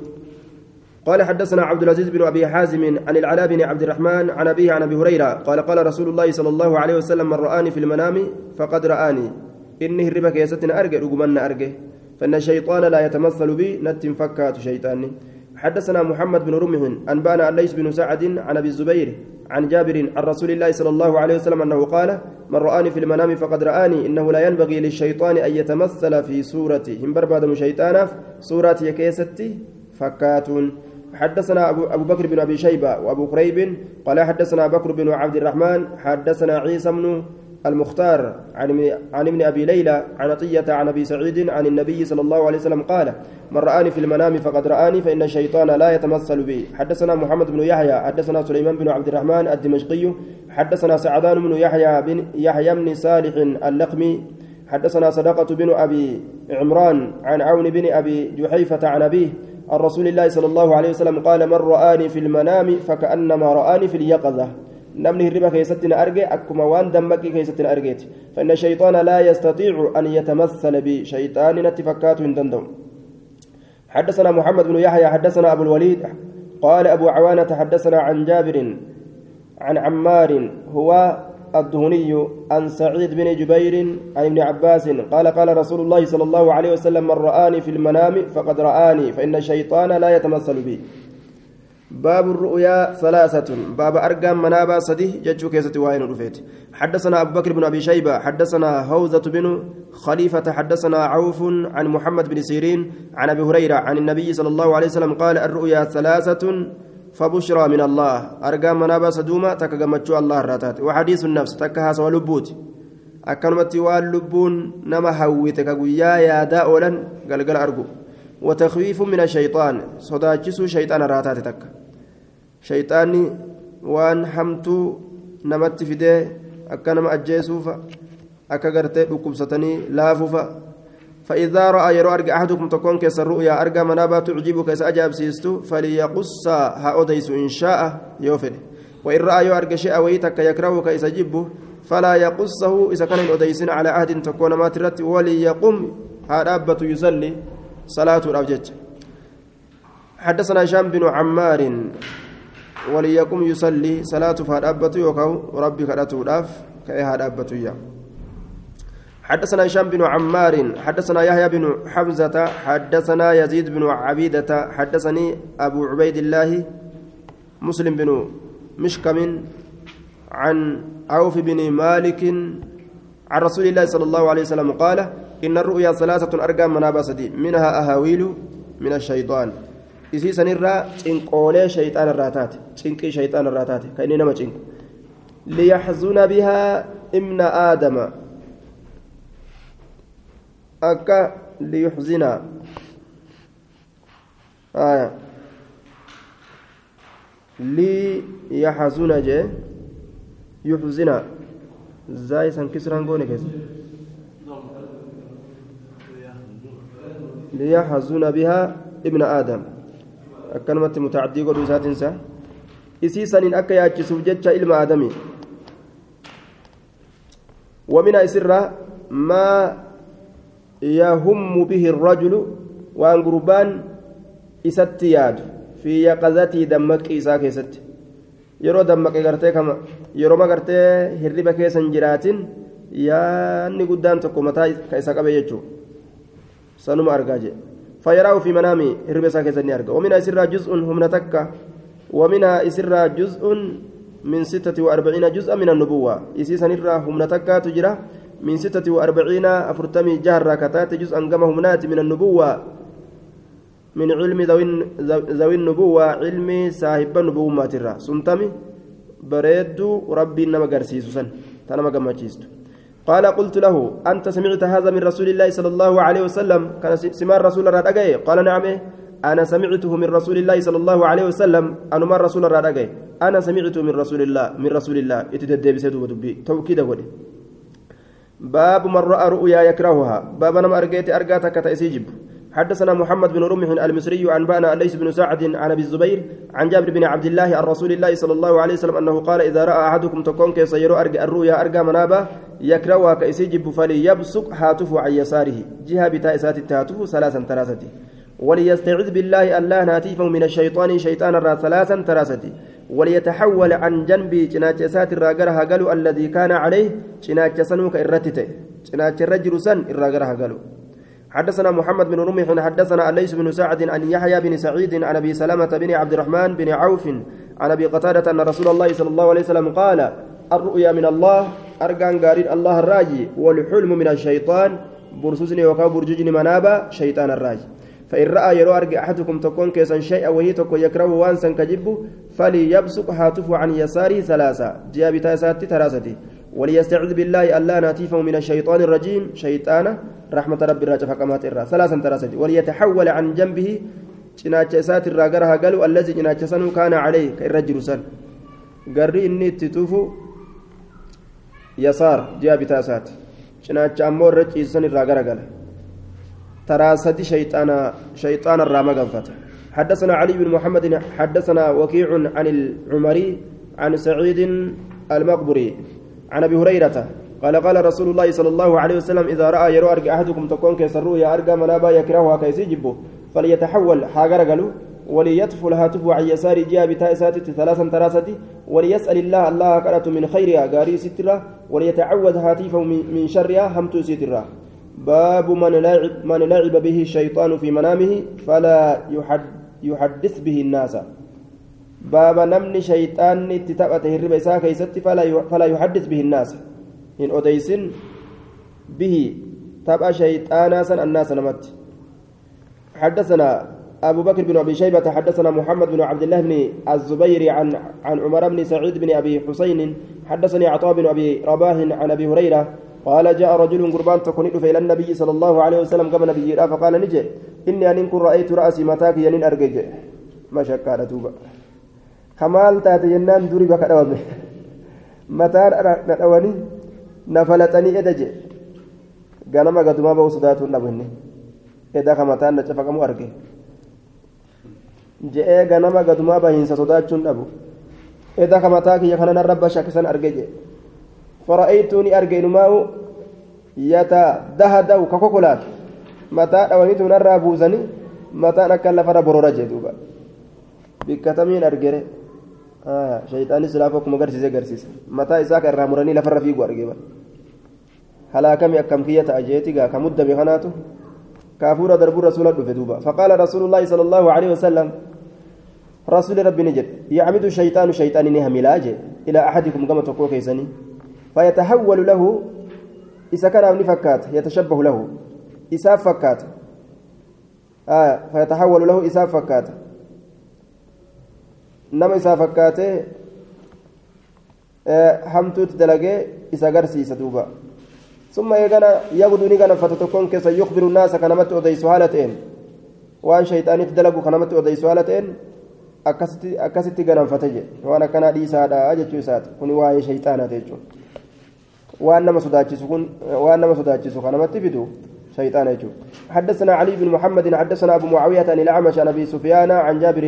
قال حدثنا عبد العزيز بن أبي حازم عن العلاء بن عبد الرحمن عن أبيه عن أبي هريرة قال قال رسول الله صلى الله عليه وسلم من رآني في المنام فقد رآني. إني هربك يا ستنا أرجع أرجع. فإن الشيطان لا يتمثل بي نت فكات شيطاني. حدثنا محمد بن رمح أنبانا ليس بن سعد عن أبي الزبير عن جابر عن رسول الله صلى الله عليه وسلم أنه قال من رآني في المنام فقد رآني إنه لا ينبغي للشيطان أن يتمثل في صورتي. hin barbaadu shayxaana suuratii keessatti fakkaata حدثنا أبو, بكر بن أبي شيبة وأبو كريب قال حدثنا بكر بن عبد الرحمن حدثنا عيسى بن المختار عن عن ابن أبي ليلى عن عطية عن أبي سعيد عن النبي صلى الله عليه وسلم قال من رآني في المنام فقد رآني فإن الشيطان لا يتمثل بي. حدثنا محمد بن يحيى حدثنا سليمان بن عبد الرحمن الدمشقي حدثنا سعدان بن يحيى بن يحيى بن صالح اللقمي حدثنا صدقة بن أبي عمران عن عون بن أبي جحيفة عن أبيه عن رسول الله صلى الله عليه وسلم قال من رآني في المنام فكأنما رآني في اليقظة. نمني الربا كيستنا أرجع أكما وان دمكي كيستنا أرجيت فإن الشيطان لا يستطيع أن يتمثل بشيطان نتفكات دندم حدثنا محمد بن يحيى حدثنا أبو الوليد قال أبو عوانة حدثنا عن جابر عن عمار هو الدهني عن سعيد بن جبير عن ابن عباس قال قال رسول الله صلى الله عليه وسلم من رآني في المنام فقد رآني فإن الشيطان لا يتمثل بي. باب الرؤيا ثلاثة. باب أرقام منابا صديه جتشو كيسة وين رفيت. حدثنا أبو بكر بن أبي شيبة حدثنا هوزة بن خليفة حدثنا عوف عن محمد بن سيرين عن أبي هريرة عن النبي صلى الله عليه وسلم قال الرؤيا ثلاثة فبشرى من الله. أرقام منابا صدوما تكجمتشو الله الراتات. وحديث النفس تكها سوى لبوت. waan lubbuun nama hawwite ka guyyaa yaadaa oolan galgala argu وتخويف من الشيطان. صداچسو شيطان راتات شيطاني وان حمتو نمت فيده akka nama ajjeesuufa akka gartee dhukkubsatanii laafuufa فإذا رأى يرو أرجع أحدكم تكون كيس الرؤيا أرجع منابا تعجبك كيس أجاب سيستو فليقص هأوديس إن شاء يوفر وإن رأى يرجع شيء ويتك يكره كيس جبه فلا يقصه إذا كان أوديسين على عهد تكون ما ترت وليقم هذا يصلي صلاة الأبجج حدثنا هشام بن عمار وليقم يصلي صلاة فهدابة يوكاو ربي كراتو داف كأي هدابة يا. حدثنا هشام بن عمار حدثنا يحيى بن حمزة حدثنا يزيد بن عبيدة حدثني أبو عبيد الله مسلم بن مشكم عن عوف بن مالك عن رسول الله صلى الله عليه وسلم قال إن الرؤيا ثلاثة أرقام منابسة منها أهاويل من الشيطان. Isii sanirraa cinqoolee shayxaana irraa taate cinqii shayxaana irraa taate kan inni nama cinqu liyaxzuna bihaa ibna aadama akka liyuxzina aya liyaxzuna jee yuxzina zaa isan kisraan goone keessa liyaxzuna bihaa ibna aadama akkanumatti mutaaddii godhuu isaatinsa. Isii saniin akka yaachisuuf jecha ilma aadamii ومن إسرة ما يهم به الرجل وأن قربان إستياد في يقظته دمك إساء كيست يرو دمك غرتي كما يرو ما غرتي هربا كيسن جراتين يا ني قدام تكو متى كيسا قبي سنما أرجاجي فيراه في منامه هربسا كيسني أرجع ومنها إسرى جزء هم نتكة ومنها إسرى جزء من ستة وأربعين جزءا من النبوة. إسيسا نرى هم نتكة تجرى من ستة وأربعين أفرتمي جهر كتات جزءا كما هم نات من النبوة. من علم ذوي النبوة علم صاحب النبوة ما ترى. سنتمي بريدو ربي نما قرسيسو تنما قمتشيستو. قال قلت له أنت سمعت هذا من رسول الله صلى الله عليه وسلم؟ كان سمع الرسول الرادقي قال نعم. أنا سمعته من رسول الله صلى الله عليه وسلم. أنا ما الرسول الرادقي أنا سمعته من رسول الله من رسول الله. اتدب سيدو بدبي توكيد ودي باب من رأى رؤيا يكرهها. باب أنا أرجيت أرجاتك تأسيجب. حدثنا محمد بن رمح المصري عن بانا ليس بن سعد عن أبي الزبير عن جابر بن عبد الله عن رسول الله صلى الله عليه وسلم أنه قال إذا رأى أحدكم تكون كيسير أرجع الرؤيا أرجع منابا يكرهها كيسيجب فليبصق هاتف عن يساره. جهة بتاء سات التهاتف ثلاثا ثلاثة وليستعذ بالله الله ناتيفه من الشيطان شيطان الراس ثلاثا ثلاثة وليتحول عن جنبي جناج سات الراجرها قالوا الذي كان عليه جناج سنوك الرتته جناج الرجل سن الراجرها قالوا حدثنا محمد بن رمح حدثنا الليث بن سعد عن يحيى بن سعيد عن أبي سلمة بن عبد الرحمن بن عوف عن أبي قتادة أن رسول الله صلى الله عليه وسلم قال الرؤيا من الله أرجان قارين الله الراجي والحلم من الشيطان برسوسني وكا برججني منابا شيطان الراجي فإن رأى يرو أرجع أحدكم تكون كيسا شيئا وهي تكون يكره وانسا كجب فليبصق هاتفه عن يساره ثلاثة. جاء بتاسات ثلاثة. وليستعذ بالله ألا ناتيفه من الشيطان الرجيم. شيطانا رحمة رب الراجع فقامات الرا. ثلاثا ثلاثة. وليتحول عن جنبه kaana calee ka irra jiru san garri inni itti tufu yasaar ji'a bitaa isaati cinaacha ammoo irra ciisan irraa gara gala ترى سدي شيطانا شيطان الرامة قنفت حدثنا علي بن محمد حدثنا وكيع عن العمري عن سعيد المقبري. عن أبي هريرة قال قال رسول الله صلى الله عليه وسلم إذا رأى يرى أحدكم تكون كيسر يا أرجع منابا يكرهها كيسي جبه فليتحول حاجر قالوا وليطفل هاتف عن يسار جاء بتاء ساتت ثلاثا ثلاثة وليسأل الله الله قرأت من خيرها قاري سترة وليتعوذ هاتفه من شرها همت سترة. باب من لعب من لعب به الشيطان في منامه فلا يحد يحدث به الناس. باب نمني شيطان تتبعته الربا إساء كيست فلا فلا يحدث به الناس إن أديسن به تبع شيطانا سن الناس نمت حدثنا أبو بكر بن أبي شيبة حدثنا محمد بن عبد الله بن الزبير عن عن عمر بن سعيد بن أبي حسين حدثني عطاء بن أبي رباح عن أبي هريرة قال جاء رجل قربان تكون إلى النبي صلى الله عليه وسلم قبل نبي فقال نجي إني أن رأيت رأسي متاك ينين أرجج ما شك على توبة كمال تاتي جنان دوري بك دوامه متار ندواني نفلتني إدجي ganama gadumaa ba'uu sodaatuun dhabu inni edaa kamataan na cafaqamu arge je'ee ganama gadumaa bahiinsa sodaachuun dhabu edaa kamataa kiyya kana narra bashakkisan arge je fara'aytuuni arge inumaa'u yatadahadawu ka kokolaatu mataa dhawaniitu narraa buusanii mataan akka lafarra borora jee duuba bikkatamiin argere shayxaanis silaafu akkuma garsiise garsiise mataa isaa ka irraa muranii lafarra fiigu arge bara هلاكمي أكم كية أجيتي؟ كا مدة بخناته كافورة دربو رسول الله دوبا. فقال رسول الله صلى الله عليه وسلم رسول ربي نجد يعمد الشيطان شيطان نهم لاجئ إلى أحدكم كما تقول كيسني. فيتحول له إذا كان أبني فكات يتشبه له. إساف فكات. آه فيتحول له إساف فكات. إساف فكات آه حمتوت دلقي إسا قرسي ستوبا ثم يغنى يغدو نغنى فتتكون كيس يخبر الناس كنمت أديس هالتين وان شيطاني تدلقوا كنمت أديس هالتين akkasitti gananfate jedhe waan akkanaa dhiisaadha jechuu isaati kun waa'ee shayxaanaati jechuun waan nama sodaachisu kun waan nama sodaachisu kanamatti fidu شيطان يجوب حدثنا علي بن محمد حدثنا أبو معاوية عن الأعمش عن أبي سفيان عن جابر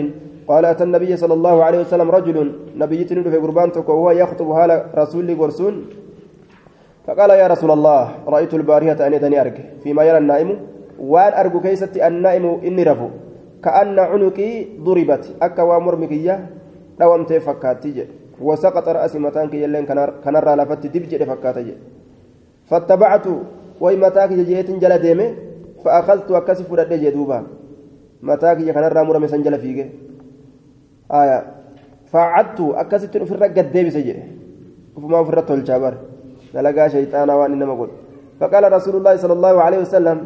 قال أتى النبي صلى الله عليه وسلم رجل نبي تنود في قربان وهو يخطب هال رسول قرسون. فقال يا رسول الله رأيت البارهة أن يدني أرجع فيما يرى النائم وأن أرجو كيستي النائم إني رفو. كأن عنقي ضربت. أكا ومرمكية دومت فكاتي وسقط رأسي متانك يلين كان را لفت دبج فكاتي فاتبعت ومتاك جيت جل ديمه فأخذت أكسف رد جدوبا متاك كان را مرمي سنجل فيك آية فعدت أكست في الرقة ديبس جي وما في الرتول الجابر دلقا شيطانا وان إنما قل فقال رسول الله صلى الله عليه وسلم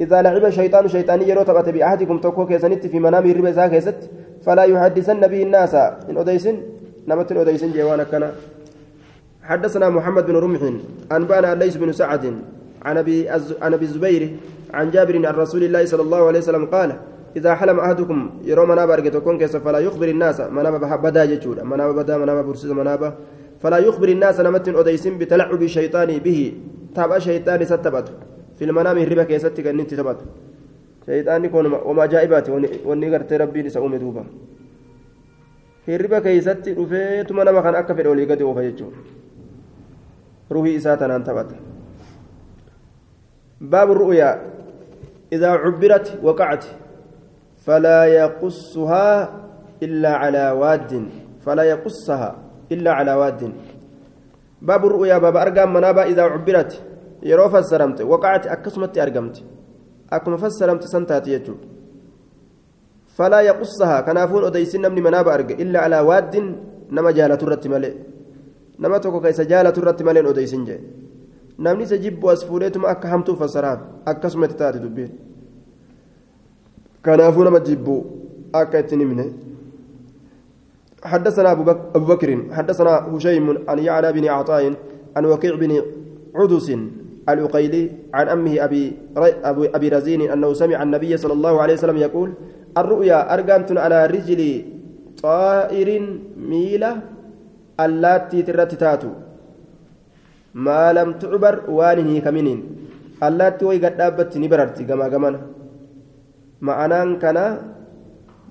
إذا لعب الشيطان شيطاني يرو تبت بأحدكم تكو كيسنت في منام الربا زاكيست فلا يحدثن به الناس إن أديسن نمت أديسن جوانا كان حدثنا محمد بن رمح أنبأنا ليس بن سعد عن أبي عن أبي الزبير عن جابر عن رسول الله صلى الله عليه وسلم قال إذا حلم أحدكم يرو منابا أرجتكم كيس فلا يخبر الناس منابا بدا جتشودا منابا بدا منابا برسيس منابا فلا يخبر الناس نمت أديسن بتلعب الشيطان به تابع شيطان ستبته في المنام الربا كيستي كان انت تبات شيطان يكون وما جائبات وني غرت ربي نسأوم دوبا. في الربا كيستي رفيت منام كان أكفر ولي قد وفا يجو روحي إساتنا أن تبات باب الرؤيا إذا عبرت وقعت فلا يقصها إلا على واد فلا يقصها إلا على واد باب الرؤيا باب أرقام منابا إذا عبرت waqacati akkasumatti argamte akkuma fassaramte san taate jechuudha falaa yaqussahaa kanaafuun odeysin namni manaaba arge illaa alaa waaddin nama jaalatu irratti malee nama tokko ka isa jaalatu irratti maleen odeysin jee. Namni isa jibbu as fuudheetuma akka hamtuu fassaraaf akkasumatti taate dubbiin. كنافو نما جيبو أكا تنمنه حدثنا أبو, بك أبو بكر حدثنا هشيم عن يعلى بن عطاء عن وكيع بن عدس العقيلي عن أمه أبي, أبي رزين أنه سمع النبي صلى الله عليه وسلم يقول الرؤيا أرقمت على رجل طائر ميلة allaattiit irratti taatu. Maa lam waan hin hiikaminiin. Allaatti wayi gadhaabbatti ni bararti gamaa gamana. Ma'anaan kanaa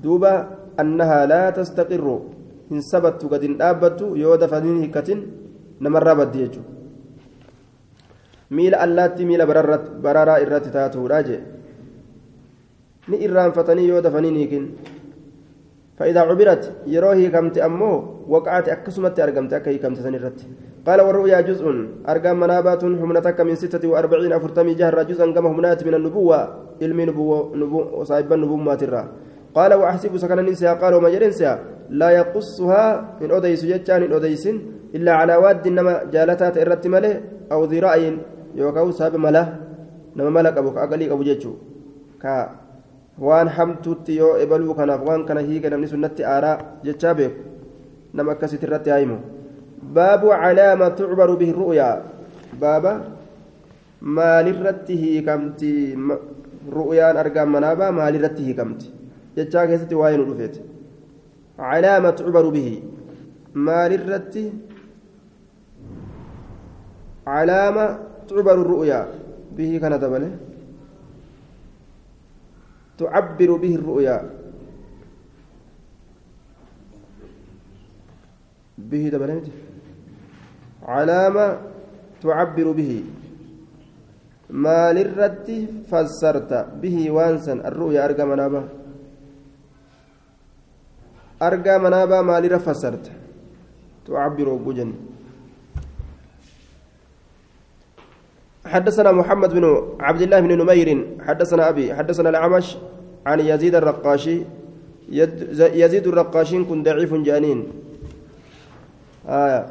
duuba annahaa laa tastaqirru hin sabattu gad hin dhaabbattu yoo dafanin hikkatin namarraa baddi jechuudha. Miila allaatti miila bararaa irratti taatuudha jee. Ni irraanfatanii yoo dafaniin hiikin. Fa'idaa cubirat yeroo hiikamte ammoo وقعت أكسمت أرقمت أكي كمت سنرت قال والرؤيا جزء. أرقام منابات همنتك من ستة وأربعين أفرتمي جهر جزءا كما همنات من النبوة؟ علم نبوة نبوة وصاحب النبوة ماترة قال وأحسب سكن النساء قال وما جرنسا لا يقصها من أديس جتان إن أديس إلا على واد إنما جالتات إرت ملة أو ذراع saaba mala nama mala qabu ka aqalii qabu jechuudha ka waan hamtuutti yoo ebaluu kanaaf waan kana hiika namni sunnatti aaraa jechaa nama akkasitti irratti haayimu baabu calaama tucbaru bihi ru'yaa baaba maalirratti hiikamti ru'yaan argaan manaabaa maalirratti hiikamti jechaa keessatti waa'ee nu dhufeeti calaama tucbaru bihi maalirratti calaama تعبر الرؤيا به كان دبله تعبر به الرؤيا به دبله علامة تعبر به. ما للرد فسرت به وانسا الرؤيا أرقى منابا. أرقى ما لرفسرت فسرت. تعبر بجن. حدثنا محمد بن عبد الله بن نمير. حدثنا أبي. حدثنا الأعمش عن يزيد الرقاشي. يزيد الرقاشين كن ضعيف جانين. آية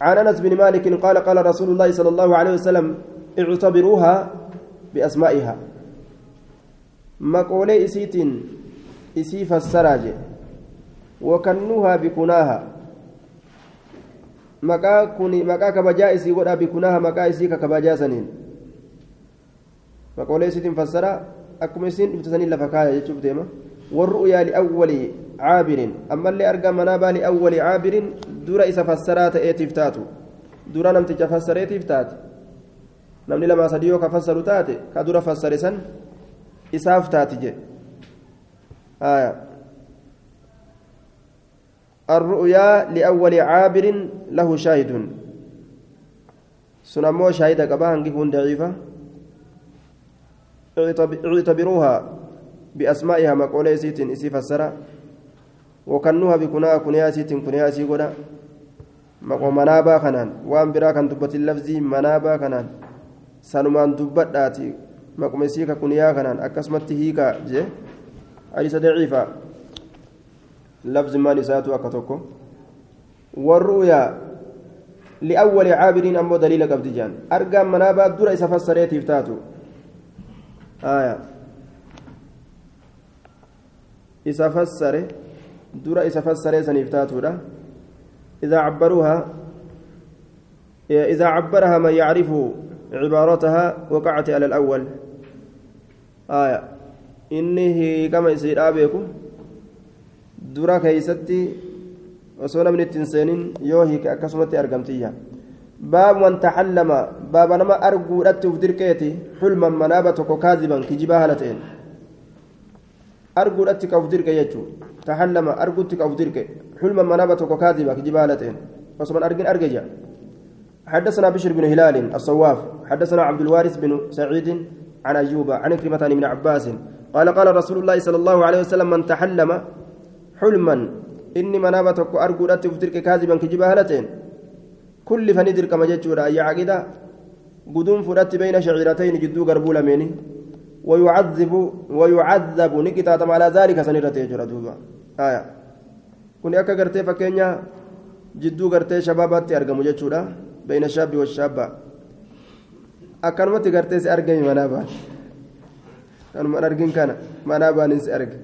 عن أنس بن مالك قال قال رسول الله صلى الله عليه وسلم اعتبروها بأسمائها مقولي إسيت إسي فسراج وكنوها بكناها maqaa kuni maqaa kabajaa isii godhaa bikunaha maqaa isii ka kabajaa saniin maqoolee isiitiin fassara akkuma isiin dhufte saniin lafa caabirin ammallee argaa manaabaa li'awwali caabirin dura isa fassaraa ta'eetiif taatu dura namticha fassareetiif taate namni lamaa sadii yoo ka fassaru taate ka dura fassare san isaaf taati jedhe الرؤيا لأول عابر له شاهد سنمو شاهد قبان كيكون ضعيفة اعتبروها بأسمائها مقولة سيت إسي فسرا وكنوها بكناها كنيا سيت كنيا سي قدا منابا كنان وان برا كان تبت اللفظ منابا كنان سنمان دبت مقوم سيكا كنيا كنان أكسمت هيكا جي حديث ضعيفة لفظ ما نساته أكتوكو. والرؤيا. لأول عابرين أمو دليل قبدجان أرقام منابا درا إسا فسريت يفتاتو آية. إسا درا إسا فسر سنفتاتو إذا عبروها إذا عبرها من يعرف عبارتها وقعت على الأول آية إنه كما يصير آبيكم dura keeysatti osoo namni ittiin seenin yoo hiike akkasumatti argamtiyya baabu man taxallama baaba nama arguudhatti uf dirqeeti xulman manaaba tokko kaaziban kijibaa haala ta'een arguudhatti ka uf dirqe jechuu taxallama arguutti ka uf dirqe xulman manaaba tokko kaaziba kijibaa حدثنا بشر بن هلال الصواف حدثنا عبد الوارث بن سعيد عن أيوب عن كلمة بن عباس قال قال رسول الله صلى الله عليه وسلم من تحلم حلما إني منابة أرجو لا تفترك كاذبا كجبا هلتين كل فندر كما جتشورا يا عقيدة قدوم فرات بين شعيرتين جدو قربو لميني ويعذب ويعذب نكتا على ذلك سنرة يجرى دوبا آية كوني أكا قرتي فكينيا جدو قرتي شبابات أرقمو جتشورا بين الشاب والشابة أكنمت قرتي أرقمي منابة kanumaan argin kana manaa baan insi arge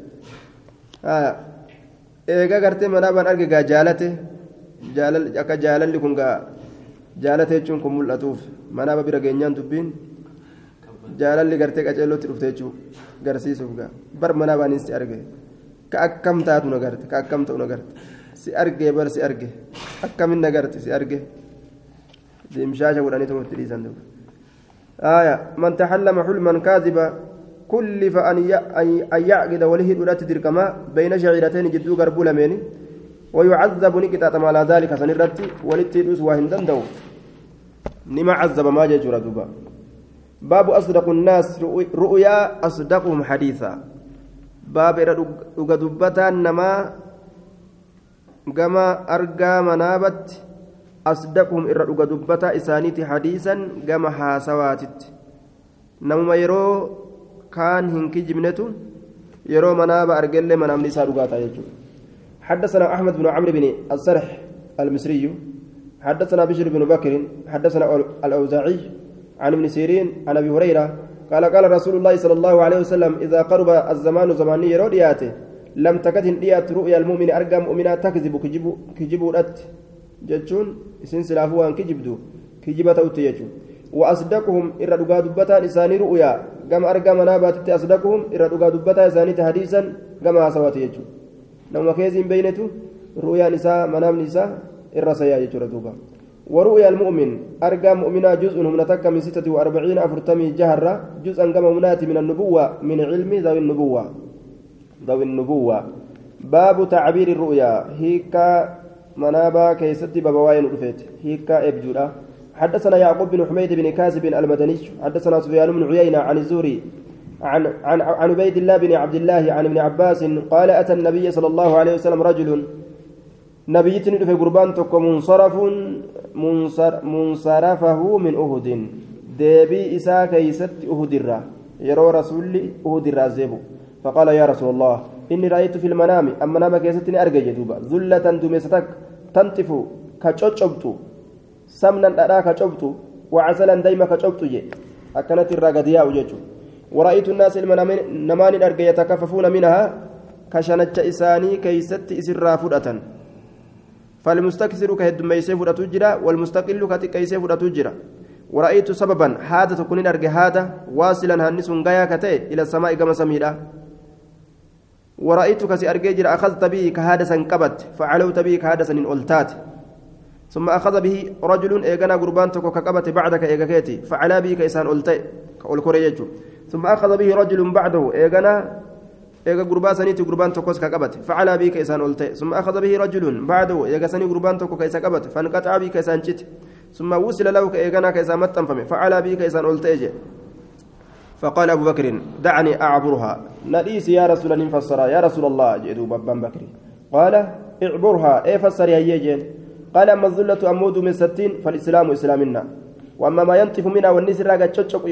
eega gartee manaa baan arge gaa jaalate akka jaalalli kun gaa jaalate jechuun kun mul'atuuf manaa bira geenyaan dubbiin jaalalli gartee qaceellootti dhufte jechuun garsiisuuf gaa bar manaa baan insi arge ka akkam taatu na garte ka akkam ta'u na garte si arge bar si arge akkamin na garte si arge deemshaasha godhanii tokkotti dhiisan duuba آية من تحلم حلما كاذبا كلف أن أن يعقد وله الأولاد تدركما بين شعيرتين جدو غربو لمين ويعذب نكتة على ذلك سنرتي ولتدوس وهندن دو نما عذب ما جاء دوبا باب أصدق الناس رؤيا أصدقهم حديثا. باب رؤى دبتا نما كما أرقى منابت أصدقهم إر رؤى دبتا إسانيتي حديثا كما حاسواتت. نما يرو كان هنكي جبنته يرو مناب أرقل نساء رقاتا يجو. حدثنا أحمد بن عمرو بن الصرح المصري. حدثنا بشر بن بكر حدثنا الأوزاعي. عن ابن سيرين عن أبي هريرة قال قال رسول الله صلى الله عليه وسلم إذا قرب الزمان زماني يرو دياته لم تكد ديات رؤيا المؤمن أرقى مؤمنا تكذب كجب كجب رت جتشون إسن سلافوا أن كجبدو كجبة أوتيجو وأصدقهم إر دقا دبتا إساني رؤيا قام أرقى منابات أصدقهم إر دقا دبتا إساني حديثا قام سواتيجو نما كيزين بينته رؤيا نساء منام نساء الرسايا دوبا ورؤيا المؤمن أرقى مؤمنا جزء من تك من ستة وأربعين أفرتمي جهرة جزءا كما منات من النبوة من علم ذوي النبوة. ذوي النبوة. باب تعبير الرؤيا. هيكا منابا كيست بابواين رفيت. هيكا إبجولا حدثنا يعقوب بن حميد بن كاسب المدني حدثنا سفيان بن عيينة عن الزوري عن عن عن عبيد الله بن عبد الله عن ابن عباس قال أتى النبي صلى الله عليه وسلم رجل نبيتني في قربان تكو منصرف منصر منصرفه من أهد. ديبي إسا كيست أهد الرا. يرى رسولي أهد الرا زيبو. فقال يا رسول الله إني رأيت في المنام أما نام كيستني أرجع جدوبا. ذلة دمستك تنتف كتشوبت سمنا أرى كتشوبت وعسلا دايما كتشوبت أكنت الرقدية وجهه ورأيت الناس نمان أرجع يتكففون منها. كشنت إساني كيست إسرا فالمستكثر كهدميسي فرأة جرا والمستقل كتكيسي فرأة جرا ورأيت سببا هذا تكون أرجع هذا واصلا هنس غايا كتي إلى السماء كما سميرا. ورأيت كسي أرجع جرا أخذت به كهذا سنكبت فعلوت به كهذا سنين ألتات ثم أخذ به رجل إيغانا قربان تكو ككبت بعدك إيغاكيتي فعلا به كيسان كأولكوريجو ثم أخذ به رجل بعده إيغانا إيغا قربان سنيتي قربان تكوس ككبت فعلا به كيسان ألتي ثم أخذ به رجل بعده إيغا سني قربان تكو كيسا كبت فانقطع به كيسان جت ثم وصل له كإيغانا كيسان متنفمي فعلا به كيسان ألتي فقال أبو بكر دعني أعبرها نديس يا رسول الله فسر يا رسول الله جئت بابان بكر قال اعبرها اي فسر يا يجين قال أما الذلة أمود من ستين فالإسلام إسلامنا وأما ما ينطف منها والنسر راقة تشتشق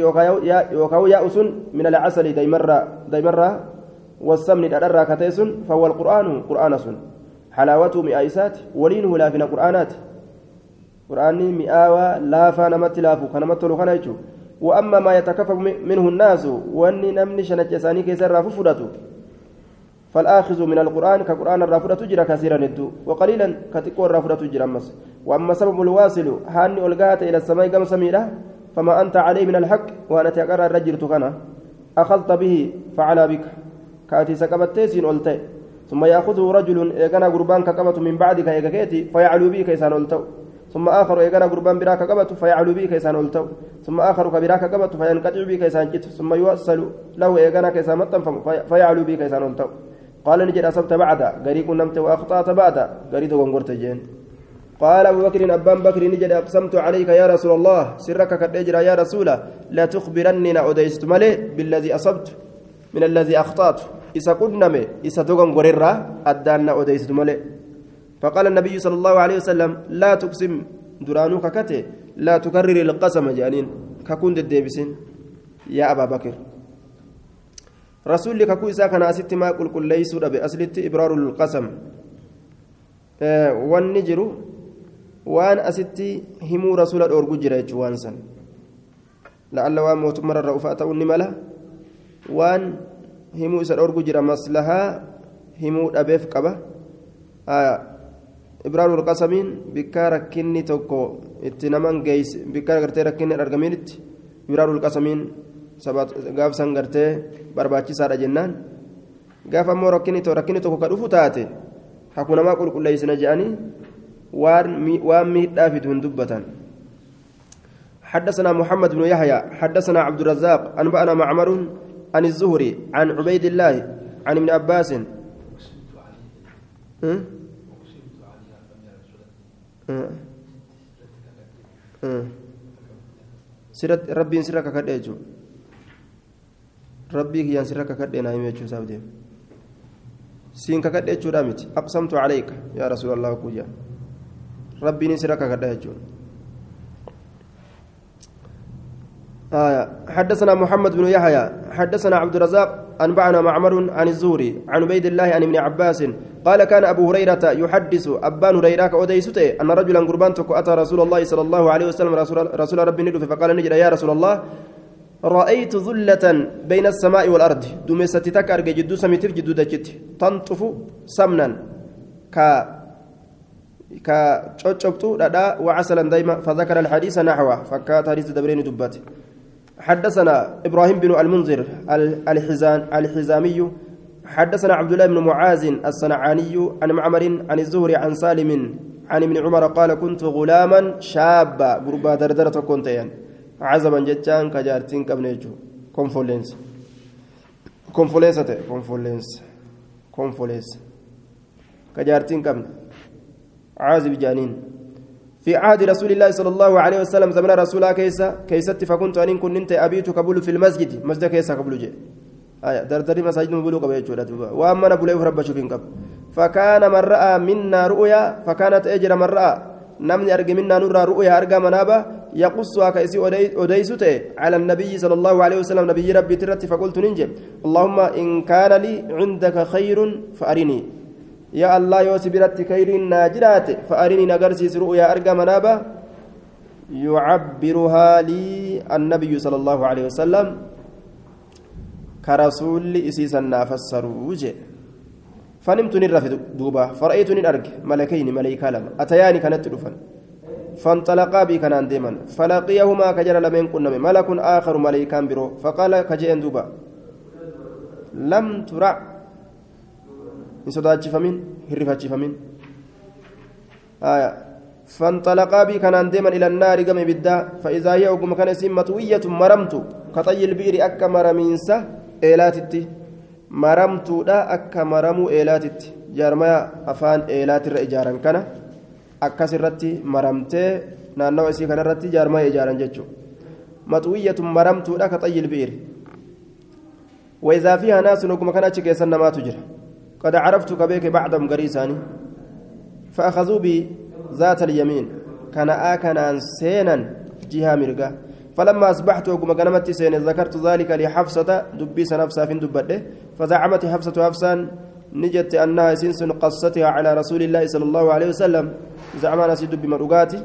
يوكاو يأس من العسل ديمرة ديمرة والسمن الأرى كتيس فهو القرآن قرآن سن. حلاوته مئايسات ولينه لا فينا قرآنات قرآن مئاوى لا فنمت لافو كنمت لخنا وأما ما يتكفف منه الناس وأني نمني شنجساني كيسر ففرته فالآخذ من القرآن كقرآن الرافضة تجرى كثيرا الدو وقليلا كتكو الرافضة تجرى مس. وأما سبب الواصل هاني ألقات إلى السماء كم سميرة فما أنت عليه من الحق وأنا تقرر الرجل تغنى. أخذت به فعلى بك. كاتي سكبت تيسين ألتي ثم يأخذه رجل إيقنا قربان كقبت من بعدك إيقاكيتي فيعلو به كيسان ألتو ثم آخر إيقنا قربان براك قبت فيعلو به كيسان ألتو ثم آخر كبراك قبت فينقطع به كيسان جت ثم يوصل له إيقنا كيسان متن فيعلو به كيسان ألتو قال نجد أصبت بعد. قريب نمت وأخطأت بعد. قريب وانقرت جين. قال أبو بكر أبان بكر نجد أقسمت عليك يا رسول الله. سرك كالأجر يا رسول لا تخبرني أديست ملي بالذي أصبت من الذي أخطأت. إذا قدنم إذا تغن غريرا أدانا أديست ملي فقال النبي صلى الله عليه وسلم لا تقسم درانوك كتي لا تكرر القسم جانين ككون الديبسين يا أبا بكر رسول ككو إسا كان أسيت ما قل قل ليسوا بأسلت إبرار القسم آه والنجر وان أسيت همو رسول الأورجو جرى جوانسا لعل وان موت مرة رؤفاء توني ملا waan himuu isa dhorgu jira maslahaa himuu dhabeef qaba ibraarul qasamiin bikkaa rakkinni tokko itti naman geeyse bikkaa gartee rakkinni hin argaminitti ibraarul qasamiin gaafsan gartee barbaachisaadha jennaan gaafa ammoo rakkinni tokko ka dhufu taate haku namaa qulqulleeysina je'anii waan miidhaa fidu hin dubbatan حدثنا محمد بن يحيى حدثنا عبد الرزاق أنبأنا معمر عن الزهري عن عبيد الله عن ابن عباس. سيرت ربي سيرك كديجو. ربي كيان سيرك كدينا يميجو سابدين سين كديجو دامت. أقسمت عليك يا رسول الله كوجا. ربي سيرك كديجو. آية حدثنا محمد بن يحيى حدثنا عبد الرزاق أنبعنا معمر عن الزهري عن عبيد الله عن ابن عباس قال كان أبو هريرة يحدث أبان هريرة أوديسته أن رجلا قربان أتى رسول الله صلى الله عليه وسلم رسول, رسول ربي ندف فقال نجد يا رسول الله رأيت ذلة بين السماء والأرض دمستي تكر جدو سميتف جدو دجت تنطف سمنا ك كتشوتشوتو دادا وعسلا دايما فذكر الحديث نحوه فكات حديث دبرين دبات. حدثنا إبراهيم بن المنذر الحزان الحزامي حدثنا عبد الله بن معاذ الصنعاني عن معمر عن الزهري عن سالم عن ابن عمر قال كنت غلاما شابا. غربا دردرة كنت يعني عزبا جتان كجارتين كبنيجو. كونفولنس كونفولنس كونفولنس كونفولنس كجارتين كبن. عازب جانين. في عهد رسول الله صلى الله عليه وسلم زمن رسول كيسا كيست فكنت أن كنت أبيت قبول في المسجد. مسجد كيسا قبول جي آية دردري مساجد مبلوغ بيجورا وأما نبليه رب شوفين قبل. فكان من رأى منا رؤيا فكانت أجر من رأى. نمني أرجع منا نرى رؤيا أرجع منابا. يقصها كيسي أديسته على النبي صلى الله عليه وسلم. نبي ربي ترت فقلت ننجم. يا الله يوسف برت خير ناجرات فأرني نغرسيس رؤيا أرجع منابا يعبرها لي النبي صلى الله عليه وسلم كرسول إسيسا نافسروا وجه فنمت نرى دوبا فرأيت نرى ملكين ملائكة لما أتياني كانت دفن فانطلقا بي كان ديما فلقيهما كجر لمن كنا ملك آخر ملائكان برو فقال كجئن دوبا. لم ترى إن صداتشفمين هرفتشفمين آية فانطلقا بي كان ديما إلى النار قم بدا فإذا هي وقم كان مطوية مرمت كطي البئر أكا مرمينسة eelaatitti maramtuudha akka maramuu eelaatitti jaarmaya afaan eelaatirra ijaaran kana akkas irratti maramtee naannawa isii kanarratti jaarmaya ijaaran jechuudha maxuwiyyatun maramtuudha ka xayyil bi'ir وإذا فيها ناس نقوم كان أشكي سنة ما تجرى قد عرفت كبيك بعدهم قريساني فأخذوا بي ذات اليمين كان آكنا سينا جهة مرقة. فلما أصبحت وقم قنمت سين ذكرت ذلك لحفصة دبيس نفسها في دبته. فزعمت حفصة حفصا نجت أنها سنس قصتها على رسول الله صلى الله عليه وسلم. زعما نسي دب مرقاتي.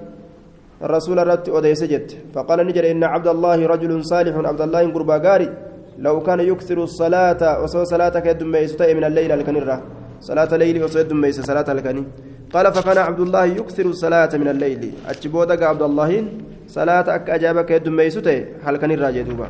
الرسول رت أديس جت. فقال نجر إن عبد الله رجل صالح عبد الله قربا قاري. لو كان يكثر الصلاة وصو صلاتك يدميس من الليل الكنرة صلاة ليل وصو يدميس صلاة الكني. قال فكان عبد الله يكثر الصلاة من الليل. أتشبودك عبد الله صلاة أك أجابك يدميسوته هل كان الراجي دوبا